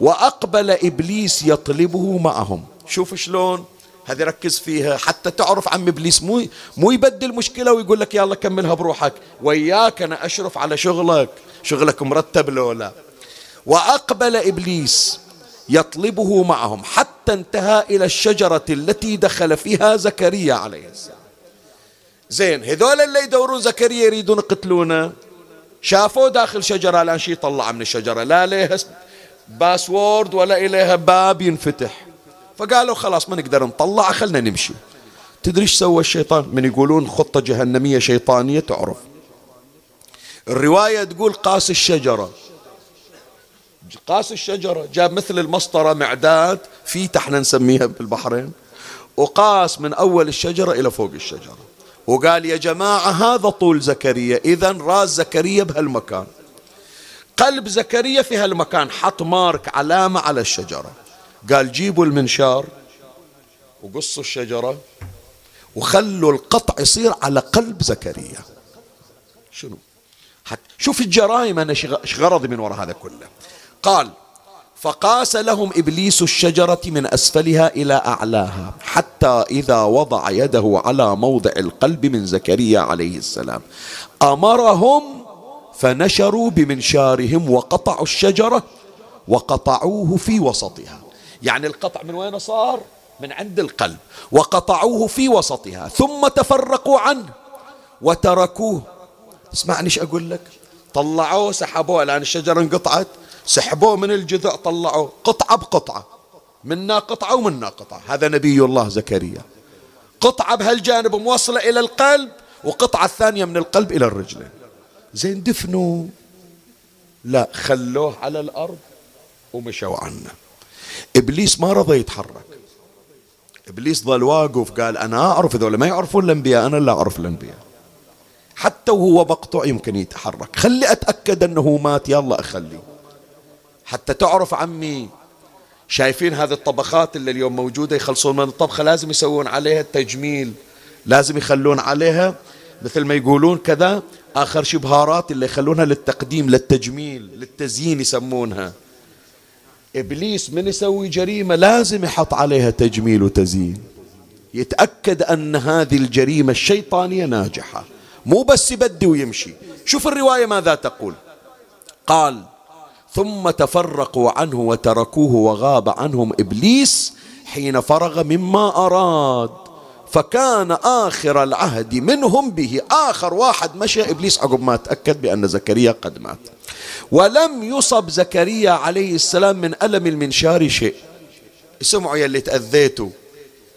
وأقبل إبليس يطلبه معهم. شوف شلون؟ هذه ركز فيها حتى تعرف عم إبليس مو مو يبدل مشكلة ويقول لك يلا كملها بروحك. وياك أنا أشرف على شغلك. شغلك مرتب لو لا وأقبل إبليس يطلبه معهم حتى انتهى إلى الشجرة التي دخل فيها زكريا عليه السلام. زين هذول اللي يدورون زكريا يريدون يقتلونه. شافوه داخل شجرة الآن شي يطلع من الشجرة. لا لها باسورد ولا إليها باب ينفتح. فقالوا خلاص ما نقدر نطلع خلنا نمشي. تدري إيش سوى الشيطان؟ من يقولون خطة جهنمية شيطانية تعرف. الرواية تقول قاس الشجرة. قاس الشجرة جاب مثل المسطرة معداد فيت إحنا نسميها بالبحرين. وقاس من أول الشجرة إلى فوق الشجرة. وقال يا جماعة هذا طول زكريا إذا راس زكريا بهالمكان. قلب زكريا في هالمكان حط مارك علامة على الشجرة. قال جيبوا المنشار وقصوا الشجرة وخلوا القطع يصير على قلب زكريا. شنو؟ شوف الجرائم أنا إيش غرضي من وراء هذا كله. قال فقاس لهم إبليس الشجرة من أسفلها إلى أعلاها حتى إذا وضع يده على موضع القلب من زكريا عليه السلام. أمرهم فنشروا بمنشارهم وقطعوا الشجرة وقطعوه في وسطها. يعني القطع من وين صار؟ من عند القلب. وقطعوه في وسطها ثم تفرقوا عنه وتركوه. اسمعني إيش أقول لك؟ طلعوه سحبوه. لأن الشجرة انقطعت سحبوه من الجذع طلعوه. قطعة بقطعة. منا قطعة ومنا قطعة. هذا نبي الله زكريا. قطعة بهالجانب موصلة إلى القلب وقطعة الثانية من القلب إلى الرجلين. زين دفنوا. لا خلوه على الأرض ومشوا عنه. إبليس ما رضى يتحرك. إبليس ظل واقف قال أنا أعرف ذولا ما يعرفون الأنبياء أنا لا أعرف الأنبياء. حتى وهو مقطوع يمكن يتحرك. خلي أتأكد أنه مات يلا أخليه. حتى تعرف عمي شايفين هذه الطبخات اللي اليوم موجودة يخلصون من الطبخة لازم يسوون عليها تجميل لازم يخلون عليها مثل ما يقولون كذا آخر شي بهارات اللي يخلونها للتقديم للتجميل للتزيين يسمونها. إبليس من يسوي جريمة لازم يحط عليها تجميل وتزيين. يتأكد أن هذه الجريمة الشيطانية ناجحة. مو بس يبدي ويمشي. شوف الرواية ماذا تقول. قال ثم تفرقوا عنه وتركوه وغاب عنهم إبليس حين فرغ مما أراد. فكان آخر العهد منهم به. آخر واحد مشى. إبليس عقب ما تأكد بأن زكريا قد مات. ولم يصب زكريا عليه السلام من ألم المنشار شيء. اسمعوا يا اللي تأذيتوا.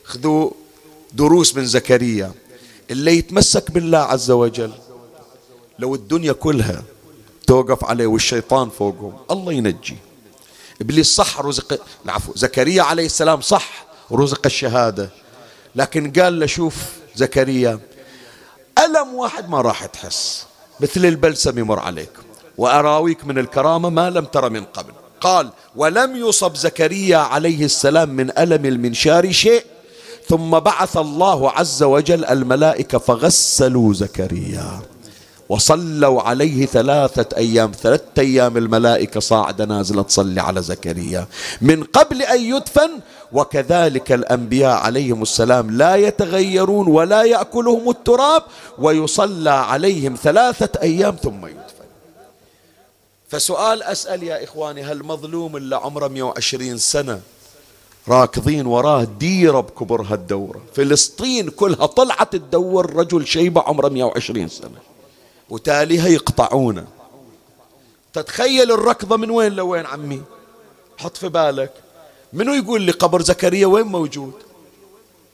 خذوا دروس من زكريا. اللي يتمسك بالله عز وجل. لو الدنيا كلها توقف عليه والشيطان فوقهم الله ينجي. إبليس صح رزق العفو زكريا عليه السلام صح رزق الشهادة. لكن قال له شوف زكريا ألم واحد ما راح تحس مثل البلسم يمر عليك وأراويك من الكرامة ما لم تر من قبل. قال ولم يصب زكريا عليه السلام من ألم المنشار شيء ثم بعث الله عز وجل الملائكة فغسلوا زكريا. وصلوا عليه ثلاثة أيام ثلاثة أيام الملائكة صاعدة نازلة تصلي على زكريا. من قبل أن يدفن وكذلك الأنبياء عليهم السلام لا يتغيرون ولا يأكلهم التراب ويصلى عليهم ثلاثة أيام ثم يدفن. فسؤال أسأل يا إخواني هل مظلوم اللي عمره 120 سنة؟ راكضين وراه ديرة بكبر هالدورة فلسطين كلها طلعت تدور رجل شيبة عمره 120 سنة. وتاليها يقطعونه. تتخيل الركضة من وين لوين عمي؟ حط في بالك. منو يقول لي قبر زكريا وين موجود؟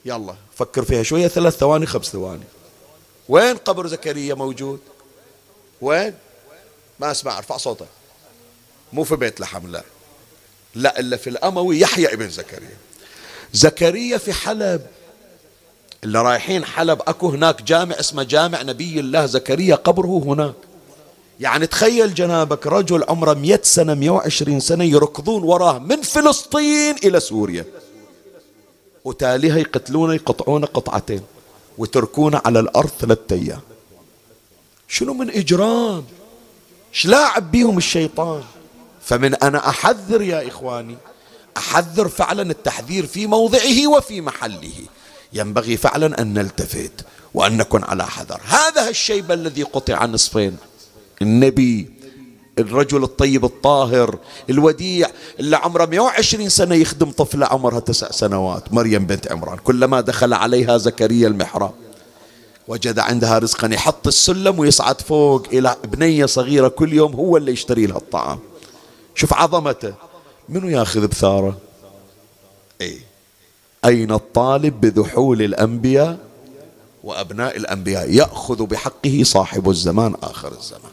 يلا فكر فيها شوية ثلاث ثواني خمس ثواني. وين قبر زكريا موجود؟ وين؟ ما اسمع ارفع صوتك. مو في بيت لحم لا. لا إلا في الأموي يحيى ابن زكريا. زكريا في حلب. اللي رايحين حلب أكو هناك جامع اسمه جامع نبي الله زكريا قبره هناك. يعني تخيل جنابك رجل عمره 100 سنة 120 سنة يركضون وراه من فلسطين إلى سوريا. وتاليها يقتلونه يقطعونه قطعتين وتركونه على الأرض ثلاثة أيام. شنو من إجرام؟ شلاعب بيهم الشيطان؟ فمن أنا أحذر يا إخواني أحذر فعلا التحذير في موضعه وفي محله. ينبغي فعلا أن نلتفت وأن نكون على حذر. هذا الشيب الذي قطع نصفين. النبي الرجل الطيب الطاهر الوديع اللي عمره 120 سنة يخدم طفلة عمرها تسع سنوات مريم بنت عمران كلما دخل عليها زكريا المحراب. وجد عندها رزقا يحط السلم ويصعد فوق إلى بنية صغيرة كل يوم هو اللي يشتري لها الطعام. شوف عظمته. منو ياخذ بثارة؟ إيه. أين الطالب بذحول الأنبياء وأبناء الأنبياء؟ يأخذ بحقه صاحب الزمان آخر الزمان.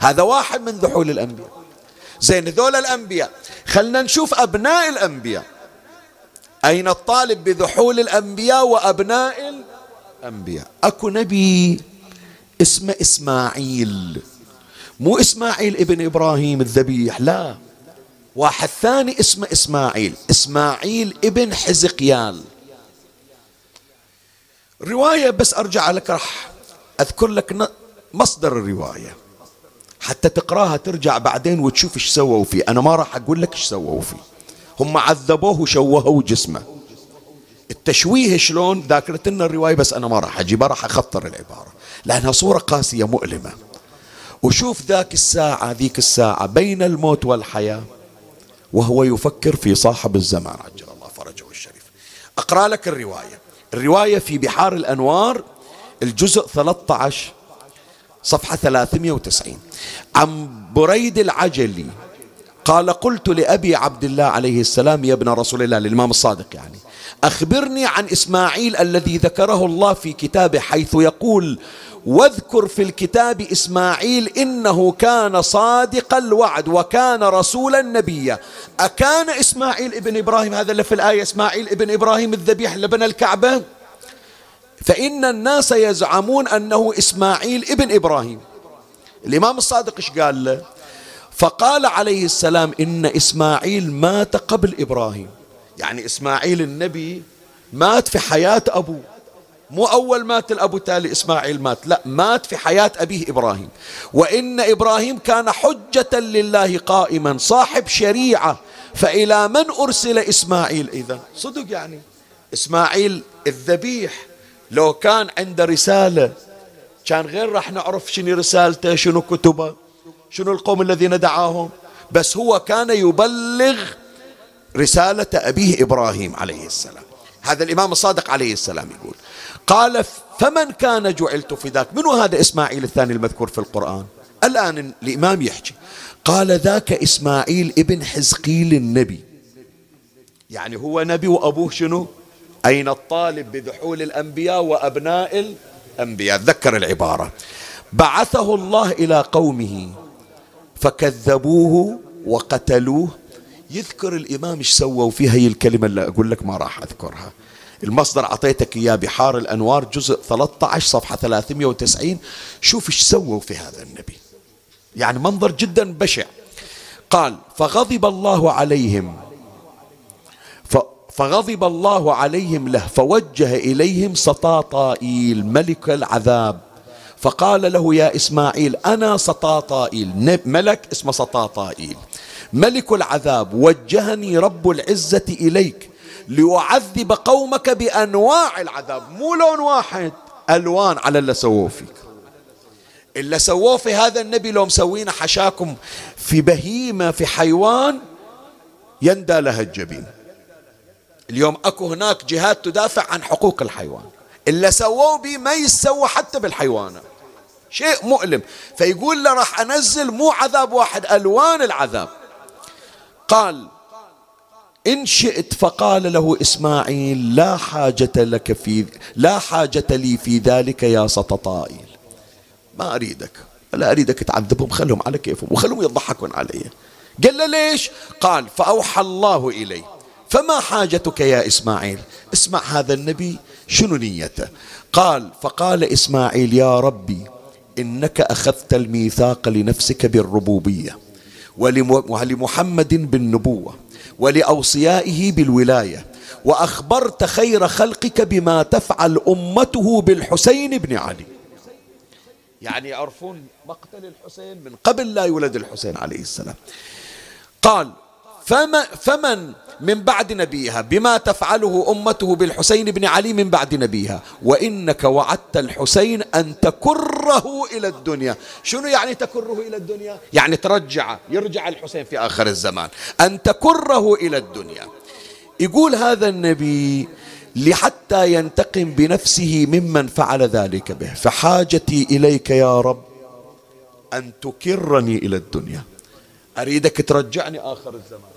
هذا واحد من ذحول الأنبياء. زين ذول الأنبياء. خلنا نشوف أبناء الأنبياء. أين الطالب بذحول الأنبياء وأبناء الأنبياء. أكو نبي اسمه إسماعيل. مو إسماعيل ابن إبراهيم الذبيح لا. واحد ثاني اسمه إسماعيل إسماعيل ابن حزقيال. رواية بس أرجع لك راح أذكر لك مصدر الرواية. حتى تقراها ترجع بعدين وتشوف إيش سووا فيه. أنا ما راح أقول لك إيش سووا فيه. هم عذبوه وشوهوا جسمه. التشويه شلون؟ ذاكرت لنا الرواية بس أنا ما راح أجيبها راح أخطر العبارة لأنها صورة قاسية مؤلمة. وشوف ذاك الساعة ذيك الساعة بين الموت والحياة وهو يفكر في صاحب الزمان عجل الله فرجه الشريف. أقرأ لك الرواية. الرواية في بحار الأنوار الجزء 13 صفحة 390 عن بريد العجلي قال قلت لأبي عبد الله عليه السلام يا ابن رسول الله الإمام الصادق يعني أخبرني عن إسماعيل الذي ذكره الله في كتابه حيث يقول واذكر في الكتاب إسماعيل إنه كان صادق الوعد وكان رسولا نبيا. أكان إسماعيل ابن إبراهيم هذا اللي في الآية إسماعيل ابن إبراهيم الذبيح لبنى الكعبة؟ فإن الناس يزعمون أنه إسماعيل ابن إبراهيم. الإمام الصادق إيش قال له؟ فقال عليه السلام إن إسماعيل مات قبل إبراهيم. يعني إسماعيل النبي مات في حياة أبوه. مو أول مات الأبو تالي إسماعيل مات. لا مات في حياة أبيه إبراهيم. وإن إبراهيم كان حجة لله قائما صاحب شريعة. فإلى من أرسل إسماعيل إذا؟ صدق يعني. إسماعيل الذبيح لو كان عنده رسالة كان غير راح نعرف شنو رسالته شنو كتبه. شنو القوم الذين دعاهم؟ بس هو كان يبلغ رسالة أبيه إبراهيم عليه السلام. هذا الإمام الصادق عليه السلام يقول قال فمن كان جعلت فداك؟ منو هذا إسماعيل الثاني المذكور في القرآن؟ الآن الإمام يحكي قال ذاك إسماعيل ابن حزقيل النبي. يعني هو نبي وأبوه شنو؟ أين الطالب بذحول الأنبياء وأبناء الأنبياء؟ ذكر العبارة. بعثه الله إلى قومه. فكذبوه وقتلوه. يذكر الإمام إيش سووا في هي الكلمة اللي أقول لك ما راح أذكرها. المصدر أعطيتك إياه بحار الأنوار جزء 13 صفحة 390 شوف إيش سووا في هذا النبي. يعني منظر جدا بشع. قال فغضب الله عليهم. فغضب الله عليهم له فوجه إليهم سطاطائيل ملك العذاب. فقال له يا إسماعيل أنا سطاطائيل. ملك اسمه سطاطائيل. ملك العذاب وجهني رب العزة إليك ليعذب قومك بأنواع العذاب. مو لون واحد ألوان على اللي سووه فيك. اللي سووه في هذا النبي لو مسوينا حشاكم في بهيمة في حيوان يندى لها الجبين. اليوم أكو هناك جهات تدافع عن حقوق الحيوان. اللي سووه به ما يسوى حتى بالحيوانات. شيء مؤلم. فيقول له راح أنزل مو عذاب واحد ألوان العذاب. قال إن شئت فقال له إسماعيل لا حاجة لك في لا حاجة لي في ذلك يا سططائيل ما أريدك لا أريدك تعذبهم خلهم على كيفهم وخلهم يضحكون علي. قال له ليش؟ قال فأوحى الله إلي. فما حاجتك يا إسماعيل؟ اسمع هذا النبي شنو نيته؟ قال فقال إسماعيل يا ربي إنك أخذت الميثاق لنفسك بالربوبية ولمحمد بالنبوة ولأوصيائه بالولاية وأخبرت خير خلقك بما تفعل أمته بالحسين بن علي. يعني يعرفون مقتل الحسين من قبل لا يولد الحسين عليه السلام. قال فما فمن من بعد نبيها بما تفعله أمته بالحسين بن علي من بعد نبيها. وإنك وعدت الحسين أن تكره إلى الدنيا. شنو يعني تكره إلى الدنيا؟ يعني ترجع يرجع الحسين في آخر الزمان. أن تكره إلى الدنيا. يقول هذا النبي لحتى ينتقم بنفسه ممن فعل ذلك به. فحاجتي إليك يا رب أن تكرني إلى الدنيا. أريدك ترجعني آخر الزمان.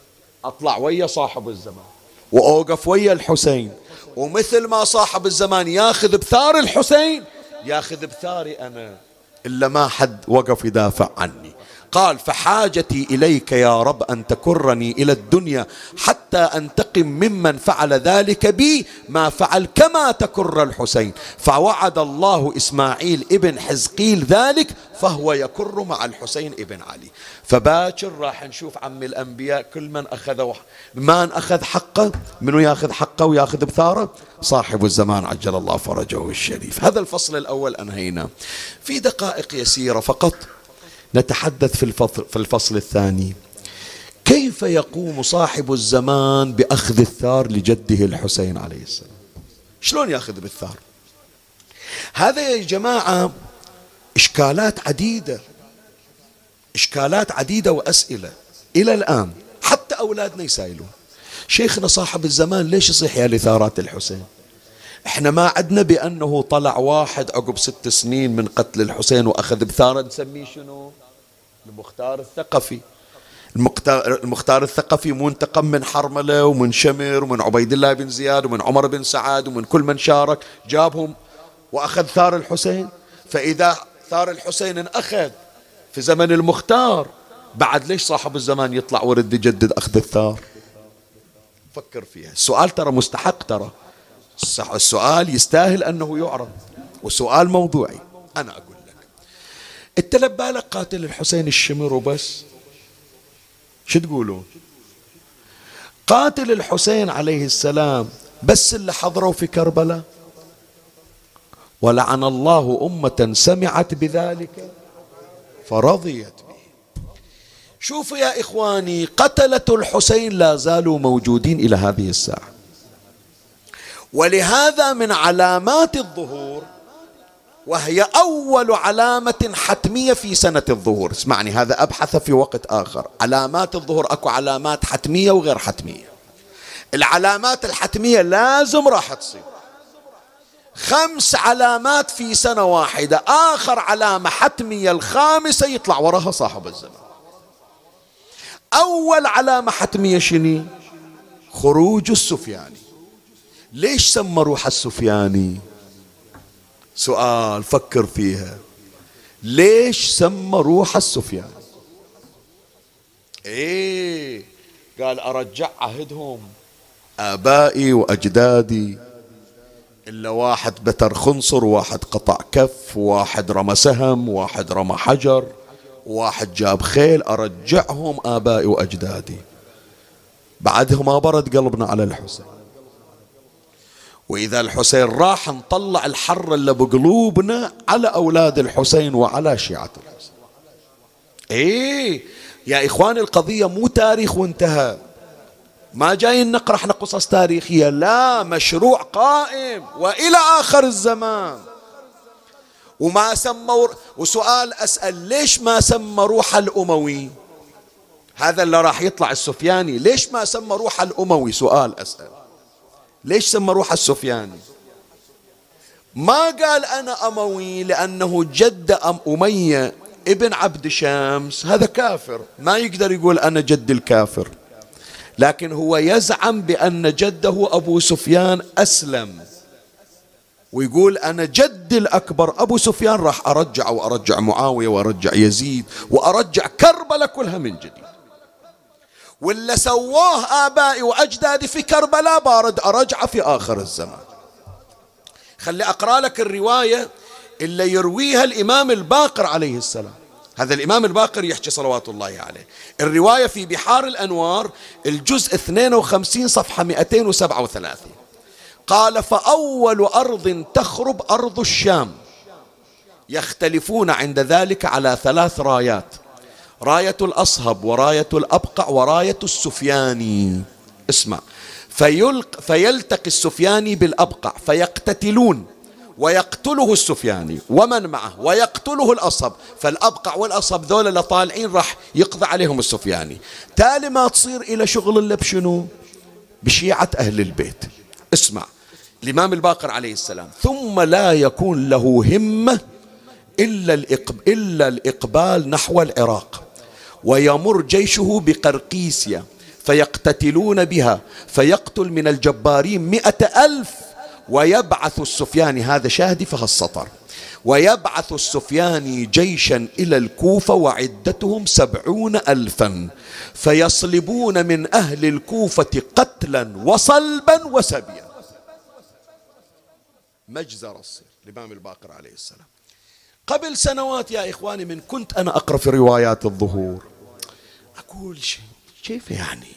أطلع ويا صاحب الزمان. وأوقف ويا الحسين. ومثل ما صاحب الزمان ياخذ بثار الحسين ياخذ بثاري أنا. إلا ما حد وقف يدافع عني. قال فحاجتي إليك يا رب أن تكرني إلى الدنيا حتى أنتقم ممن فعل ذلك بي ما فعل كما تكر الحسين. فوعد الله إسماعيل ابن حزقيل ذلك فهو يكر مع الحسين ابن علي. فباكر راح نشوف عم الأنبياء كل من أخذ من أخذ حقه؟ منو ياخذ حقه وياخذ بثاره؟ صاحب الزمان عجل الله فرجه الشريف. هذا الفصل الأول أنهينا. في دقائق يسيرة فقط نتحدث في الفصل, في الفصل الثاني. كيف يقوم صاحب الزمان بأخذ الثار لجده الحسين عليه السلام؟ شلون يأخذ بالثار؟ هذا يا جماعة إشكالات عديدة. إشكالات عديدة وأسئلة. إلى الآن حتى أولادنا يسائلون. شيخنا صاحب الزمان ليش يصيح يا لثارات الحسين؟ إحنا ما عدنا بأنه طلع واحد عقب ست سنين من قتل الحسين وأخذ بثارة. نسميه شنو؟ المختار الثقفي. المختار, الثقفي منتقم من حرملة ومن شمر ومن عبيد الله بن زياد ومن عمر بن سعد ومن كل من شارك جابهم وأخذ ثار الحسين. فإذا ثار الحسين أخذ في زمن المختار بعد ليش صاحب الزمان يطلع ورد يجدد أخذ الثار؟ فكر فيها. السؤال ترى مستحق ترى. السؤال يستاهل أنه يعرض. وسؤال موضوعي. أنا أقول انت لبالك قاتل الحسين الشمر وبس. شو تقولون قاتل الحسين عليه السلام بس اللي حضروا في كربلاء. ولعن الله أمة سمعت بذلك فرضيت به. شوفوا يا إخواني قتلة الحسين لا زالوا موجودين إلى هذه الساعة. ولهذا من علامات الظهور وهي أول علامة حتمية في سنة الظهور. اسمعني هذا أبحث في وقت آخر. علامات الظهور أكو علامات حتمية وغير حتمية. العلامات الحتمية لازم راح تصير. خمس علامات في سنة واحدة آخر علامة حتمية الخامسة يطلع وراها صاحب الزمان أول علامة حتمية شني خروج السفياني. ليش سمى روح السفياني؟ سؤال فكر فيها. ليش سمى روح السفياني إيه قال أرجع عهدهم آبائي وأجدادي. إلا واحد بتر خنصر وواحد قطع كف وواحد رمى سهم وواحد رمى حجر وواحد جاب خيل أرجعهم آبائي وأجدادي. بعدها ما برد قلبنا على الحسين. وإذا الحسين راح نطلع الحر اللي بقلوبنا على أولاد الحسين وعلى شيعة الحسين. إيه. يا إخواني القضية مو تاريخ وانتهى. ما جايين نقرأ إحنا قصص تاريخية. لا مشروع قائم وإلى آخر الزمان. وما سموا وسؤال أسأل ليش ما سمى روح الأموي؟ هذا اللي راح يطلع السفياني. ليش ما سمى روح الأموي؟ سؤال أسأل. ليش سمى روح السفياني ما قال أنا أموي لأنه جد أم أمية ابن عبد شمس. هذا كافر. ما يقدر يقول أنا جد الكافر. لكن هو يزعم بأن جده أبو سفيان أسلم. ويقول أنا جدي الأكبر. أبو سفيان راح أرجع وأرجع معاوية وأرجع يزيد وأرجع كربلاء كلها من جديد. واللي سواه آبائي وأجدادي في كربلاء بارد أرجع في آخر الزمان. خلي أقرأ لك الرواية اللي يرويها الإمام الباقر عليه السلام. هذا الإمام الباقر يحكي صلوات الله عليه. الرواية في بحار الأنوار الجزء 52 صفحة 237 قال فأول أرض تخرب أرض الشام. يختلفون عند ذلك على ثلاث رايات. راية الأصهب وراية الأبقع وراية السفياني اسمع. فيلق فيلتقي السفياني بالأبقع فيقتتلون ويقتله السفياني ومن معه؟ ويقتله الأصب فالأبقع والأصب ذولا اللي طالعين راح يقضي عليهم السفياني تالي ما تصير إلى شغل اللي بشنو؟ بشيعة أهل البيت. اسمع. الإمام الباقر عليه السلام. ثم لا يكون له همة إلا, إلا الإقبال نحو العراق. ويمر جيشه بقرقيسيا فيقتتلون بها فيقتل من الجبارين مئة ألف. ويبعث السفياني هذا شاهدي فيها السطر. ويبعث السفياني جيشا إلى الكوفة وعدتهم سبعون ألفا. فيصلبون من أهل الكوفة قتلا وصلبا وسبيا. مجزر الصير الإمام الباقر عليه السلام. قبل سنوات يا إخواني من كنت أنا أقرأ في روايات الظهور. أقول كيف يعني؟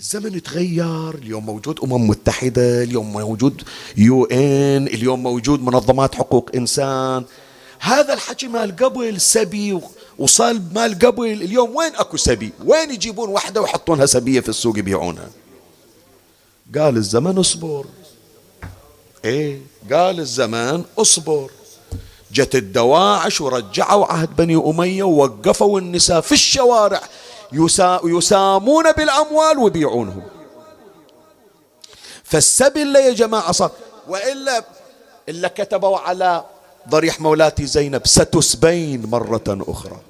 الزمن يتغير اليوم موجود أمم متحدة اليوم موجود UN اليوم موجود منظمات حقوق إنسان. هذا الحكي مال قبل سبي وصلب مال قبل اليوم وين أكو سبي؟ وين يجيبون واحدة ويحطونها سبية في السوق يبيعونها؟ قال الزمن اصبر. إيه؟ قال الزمان اصبر. جت الدواعش ورجعوا عهد بني أمية ووقفوا النساء في الشوارع. يسامون بالأموال ويبيعونهم. فالسبي اللي يا جماعة صار. وإلا إلا كتبوا على ضريح مولاتي زينب ستسبين مرة أخرى.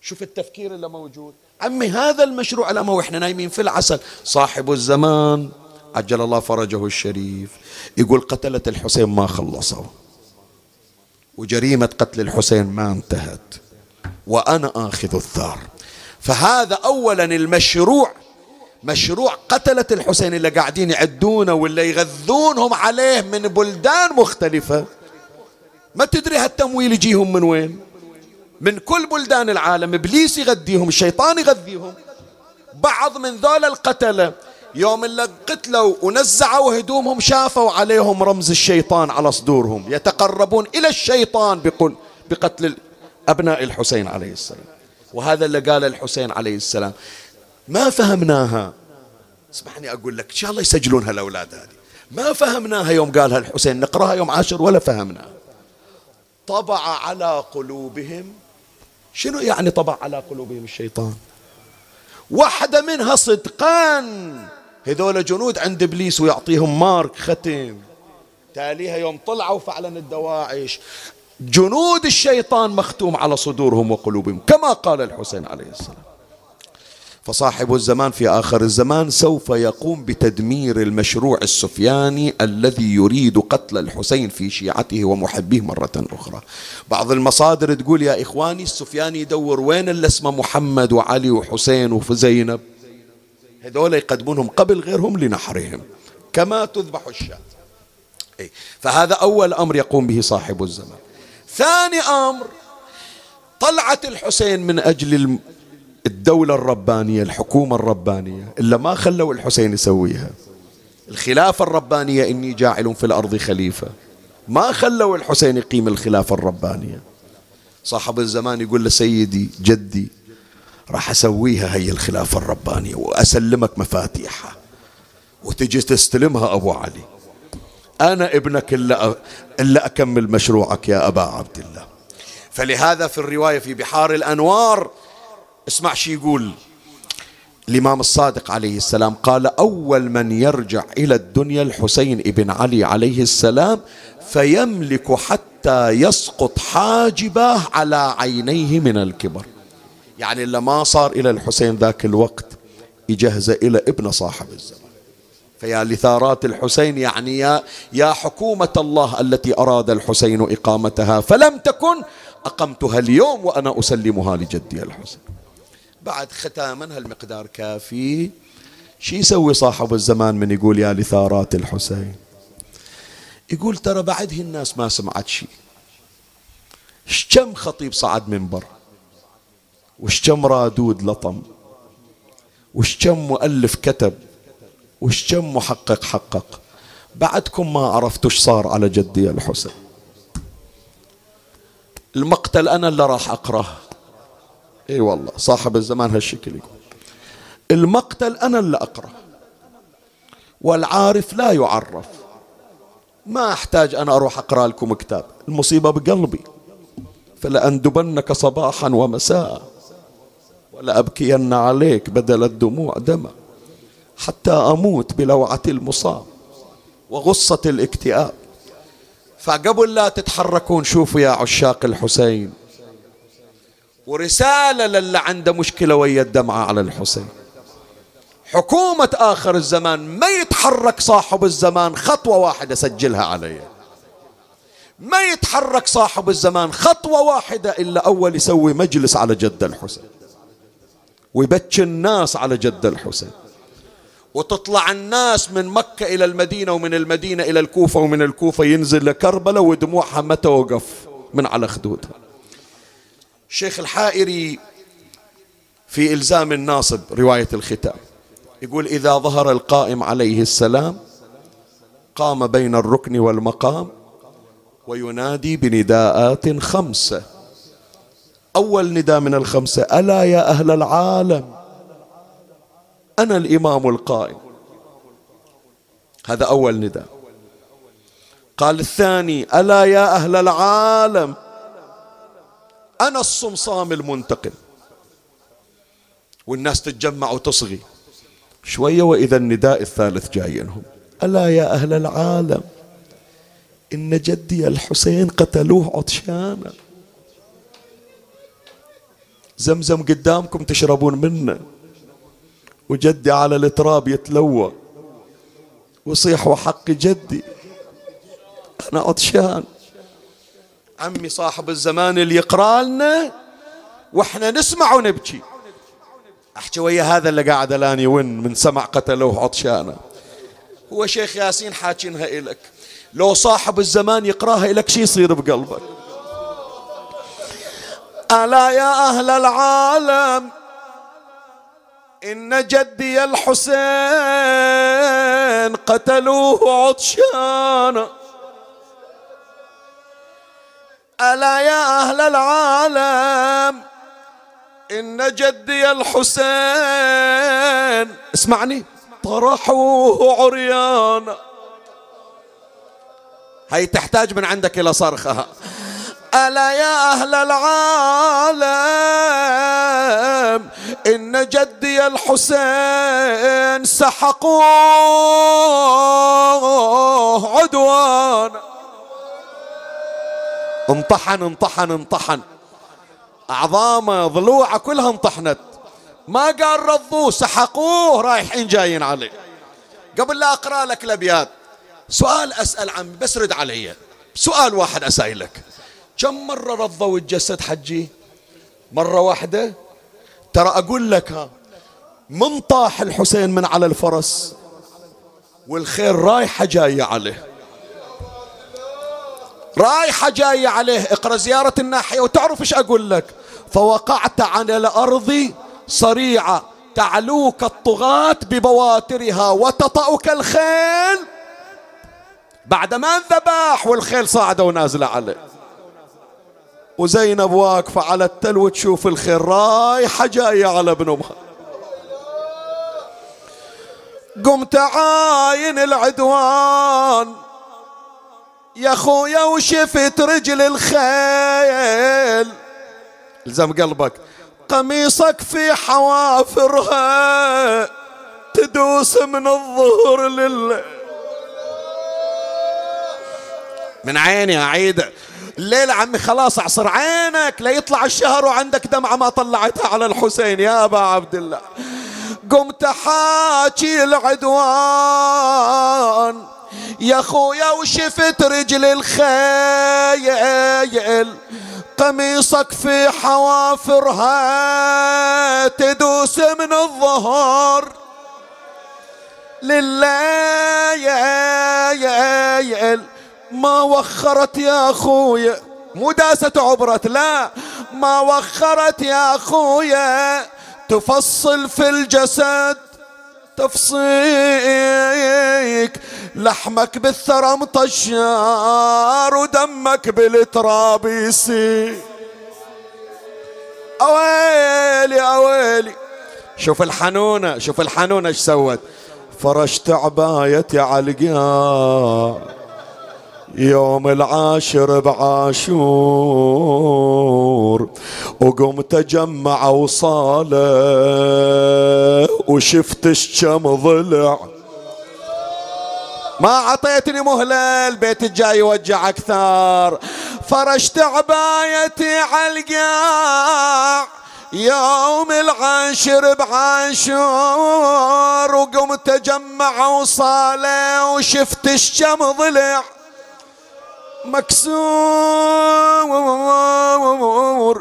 شوف التفكير اللي موجود. عمي هذا المشروع لما وإحنا نايمين في العسل. صاحب الزمان عجل الله فرجه الشريف. يقول قتلة الحسين ما خلصوا وجريمة قتل الحسين ما انتهت. وأنا آخذ الثار. فهذا أولا المشروع. مشروع قتلة الحسين اللي قاعدين يعدونه ولا يغذونهم عليه من بلدان مختلفة. ما تدري هالتمويل يجيهم من وين؟ من كل بلدان العالم. إبليس يغذيهم الشيطان يغذيهم. بعض من ذول القتلة. يوم اللي قتلوا ونزعوا هدومهم شافوا عليهم رمز الشيطان على صدورهم. يتقربون إلى الشيطان بقل بقتل أبناء الحسين عليه السلام. وهذا اللي قال الحسين عليه السلام. ما فهمناها. اسمحني أقول لك إن شاء الله يسجلونها الاولاد هذه. ما فهمناها يوم قالها الحسين نقراها يوم عاشر ولا فهمناها طبع على قلوبهم. شنو يعني طبع على قلوبهم الشيطان؟ واحدة منها صدقان هذول جنود عند إبليس ويعطيهم مارك ختم. تاليها يوم طلعوا فعلا الدواعش. جنود الشيطان مختوم على صدورهم وقلوبهم كما قال الحسين عليه السلام. فصاحب الزمان في آخر الزمان سوف يقوم بتدمير المشروع السفياني الذي يريد قتل الحسين في شيعته ومحبيه مرة أخرى. بعض المصادر تقول يا إخواني السفياني يدور وين اللي اسمه محمد وعلي وحسين وزينب؟ هذول يقدمونهم قبل غيرهم لنحرهم كما تذبح الشاة. فهذا أول أمر يقوم به صاحب الزمان. ثاني أمر طلعت الحسين من أجل الدولة الربانية الحكومة الربانية إلا ما خلوا الحسين يسويها. الخلافة الربانية إني جاعل في الأرض خليفة. ما خلوا الحسين يقيم الخلافة الربانية. صاحب الزمان يقول لسيدي جدي راح أسويها هي الخلافة الربانية وأسلمك مفاتيحها وتجي تستلمها أبو علي. أنا ابنك إلا, إلا أكمل مشروعك يا أبا عبد الله. فلهذا في الرواية في بحار الأنوار اسمع شي يقول الإمام الصادق عليه السلام قال أول من يرجع إلى الدنيا الحسين ابن علي عليه السلام فيملك حتى يسقط حاجبه على عينيه من الكبر. يعني اللي ما صار إلى الحسين ذاك الوقت يجهز إلى ابن صاحب الزمان فيا لثارات الحسين يعني يا, يا حكومة الله التي أراد الحسين إقامتها فلم تكن أقمتها اليوم وأنا أسلمها لجدي الحسين. بعد ختاما هالمقدار كافي شي يسوي صاحب الزمان من يقول يا لثارات الحسين؟ يقول ترى بعده الناس ما سمعت شيء كم خطيب صعد منبر؟ وش كم رادود لطم؟ وش كم مؤلف كتب؟ وش كم محقق حقق؟ بعدكم ما عرفتوا إيش صار على جدي الحسين المقتل أنا اللي راح أقرأه. إي والله صاحب الزمان هالشكل يقول. المقتل أنا اللي اقرا والعارف لا يعرف. ما أحتاج أنا أروح أقرأ لكم كتاب. المصيبة بقلبي. فلأندبنك صباحا ومساء. ولأبكين عليك بدل الدموع دما حتى أموت بلوعة المصاب وغصة الاكتئاب. فقبل لا تتحركون شوفوا يا عشاق الحسين ورسالة للي عنده مشكلة ويا الدمعة على الحسين. حكومة آخر الزمان ما يتحرك صاحب الزمان خطوة واحدة سجلها علي. ما يتحرك صاحب الزمان خطوة واحدة إلا أول يسوي مجلس على جد الحسين. ويبكي الناس على جد الحسين. وتطلع الناس من مكة إلى المدينة ومن المدينة إلى الكوفة ومن الكوفة ينزل لكربلة ودموعها ما توقف من على خدودها الشيخ الحائري في إلزام الناصب رواية الختام يقول إذا ظهر القائم عليه السلام قام بين الركن والمقام وينادي بنداءات خمسة أول نداء من الخمسة ألا يا أهل العالم؟ أنا الإمام القائم. هذا أول نداء. قال الثاني ألا يا أهل العالم؟ أنا الصمصام المنتقم. والناس تتجمع وتصغي. شوية وإذا النداء الثالث جايينهم ألا يا أهل العالم؟ إن جدي الحسين قتلوه عطشانا. زمزم قدامكم تشربون منه. وجدي على التراب يتلوى. وصيح وحق جدي. أنا عطشان. عمي صاحب الزمان اللي يقرأ لنا وإحنا نسمع ونبكي. أحكي ويا هذا اللي قاعد الآن يون من سمع قتلوه عطشانة. هو شيخ ياسين حاكينها إلك. لو صاحب الزمان يقراها إلك شي يصير بقلبك؟ ألا يا أهل العالم؟ إن جدي الحسين قتلوه عطشانا ألا يا أهل العالم؟ إن جدي الحسين اسمعني طرحوه عريانا هي تحتاج من عندك إلى صرخها ألا يا أهل العالم إن جدي الحسين سحقوه عدوانا. انطحن انطحن انطحن. أعظامه ضلوعه كلها انطحنت. ما قال رضوه سحقوه رايحين جايين عليه. قبل لا أقرأ لك الأبيات سؤال أسأل عمي بس رد علي. سؤال واحد أسألك. كم مرة رضوا الجسد حجي؟ مرة واحدة؟ ترى أقول لك ها من طاح الحسين من على الفرس والخير رايحة جاية عليه. رايحة جاية عليه. اقرأ زيارة الناحية وتعرف إيش أقول لك. فوقعت على الأرض صريعة. تعلوك الطغاة ببواترها وتطأك الخيل. بعد ما انذبح والخيل صاعدة ونازلة عليه. وزينب واقفة على التل وتشوف الخيل رايحة جاية على ابن أمها قمت عاين العدوان يا خويا وشفت رجل الخيل. الزم قلبك. قميصك في حوافرها تدوس من الظهر لله من عيني أعيد الليلة عمي خلاص أعصر عينك لا يطلع الشهر وعندك دمعة ما طلعتها على الحسين. يا أبا عبد الله قمت حاكي العدوان. يا خويا وشفت رجل الخيل. قميصك في حوافرها تدوس من الظهر. لله يا يا ما وخرت يا خويا مو داسة عبرت لا. ما وخرت يا خويا تفصل في الجسد تفصيك. لحمك بالثرى مطشار ودمك بالتراب يسيل أويلي أويلي. شوف الحنونة شوف الحنونة إيش سوت. فرشت عبايتي على يوم العاشر بعاشور وقمت اجمع وصالة وشفت الشم ضلع. ما عطيتني مهلة البيت الجاي يوجع أكثر. فرشت عبايتي على القاع. يوم العاشر بعاشور وقمت اجمع وصالة وشفت الشم ضلع. مكسور.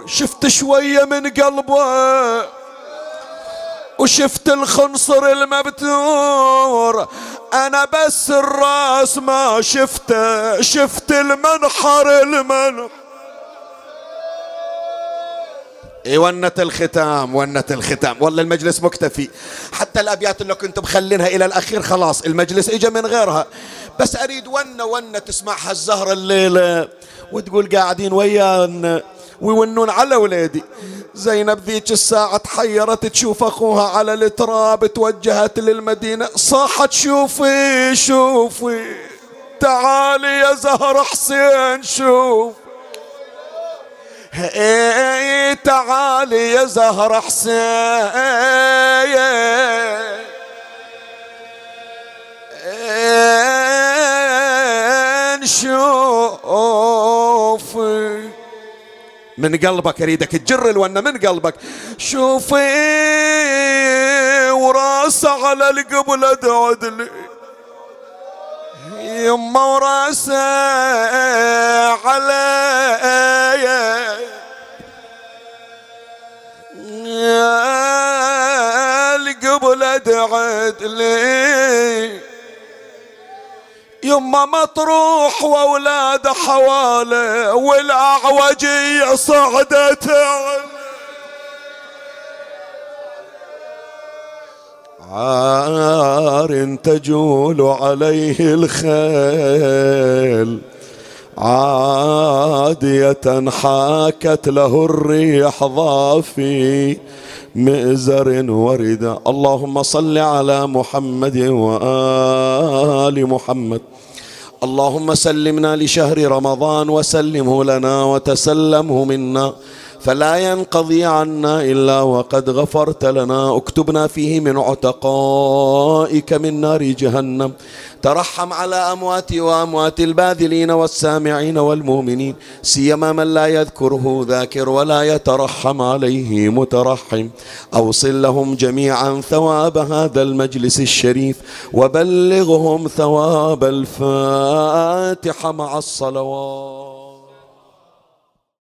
شفت شوية من قلبه وشفت الخنصر المبتور. أنا بس الراس ما شفته شفت المنحر المنحر. إي ونة الختام ونة الختام. والله المجلس مكتفي. حتى الأبيات اللي كنت مخلينها إلى الأخير خلاص المجلس اجى من غيرها. بس أريد ونة ونة تسمعها الزهرة الليلة وتقول قاعدين ويانا ويونون على ولادي زينب ذيك الساعة تحيرت تشوف أخوها على التراب توجهت للمدينة. صاحت شوفي شوفي. تعالي يا زهر حسين شوف. تعالي يا زهر حسين. شوف. من قلبك أريدك تجر الونة من قلبك. شوفي وراسه على القبلة تعدلي يما وراسه على القبلة تعدلي يما مطروح وأولاد حواله والاعوجية صعدت عار تجول عليه الخيل. عادية حاكت له الريح ضافي. مئزر ورد اللهم صل على محمد وآل محمد. اللهم سلمنا لشهر رمضان وسلمه لنا وتسلمه منا. فلا ينقضي عنا إلا وقد غفرت لنا. اكتبنا فيه من عتقائك من نار جهنم. ترحم على أمواتي وأموات الباذلين والسامعين والمؤمنين. سيما من لا يذكره ذاكر ولا يترحم عليه مترحم. أوصل لهم جميعا ثواب هذا المجلس الشريف. وبلغهم ثواب الفاتحة مع الصلوات.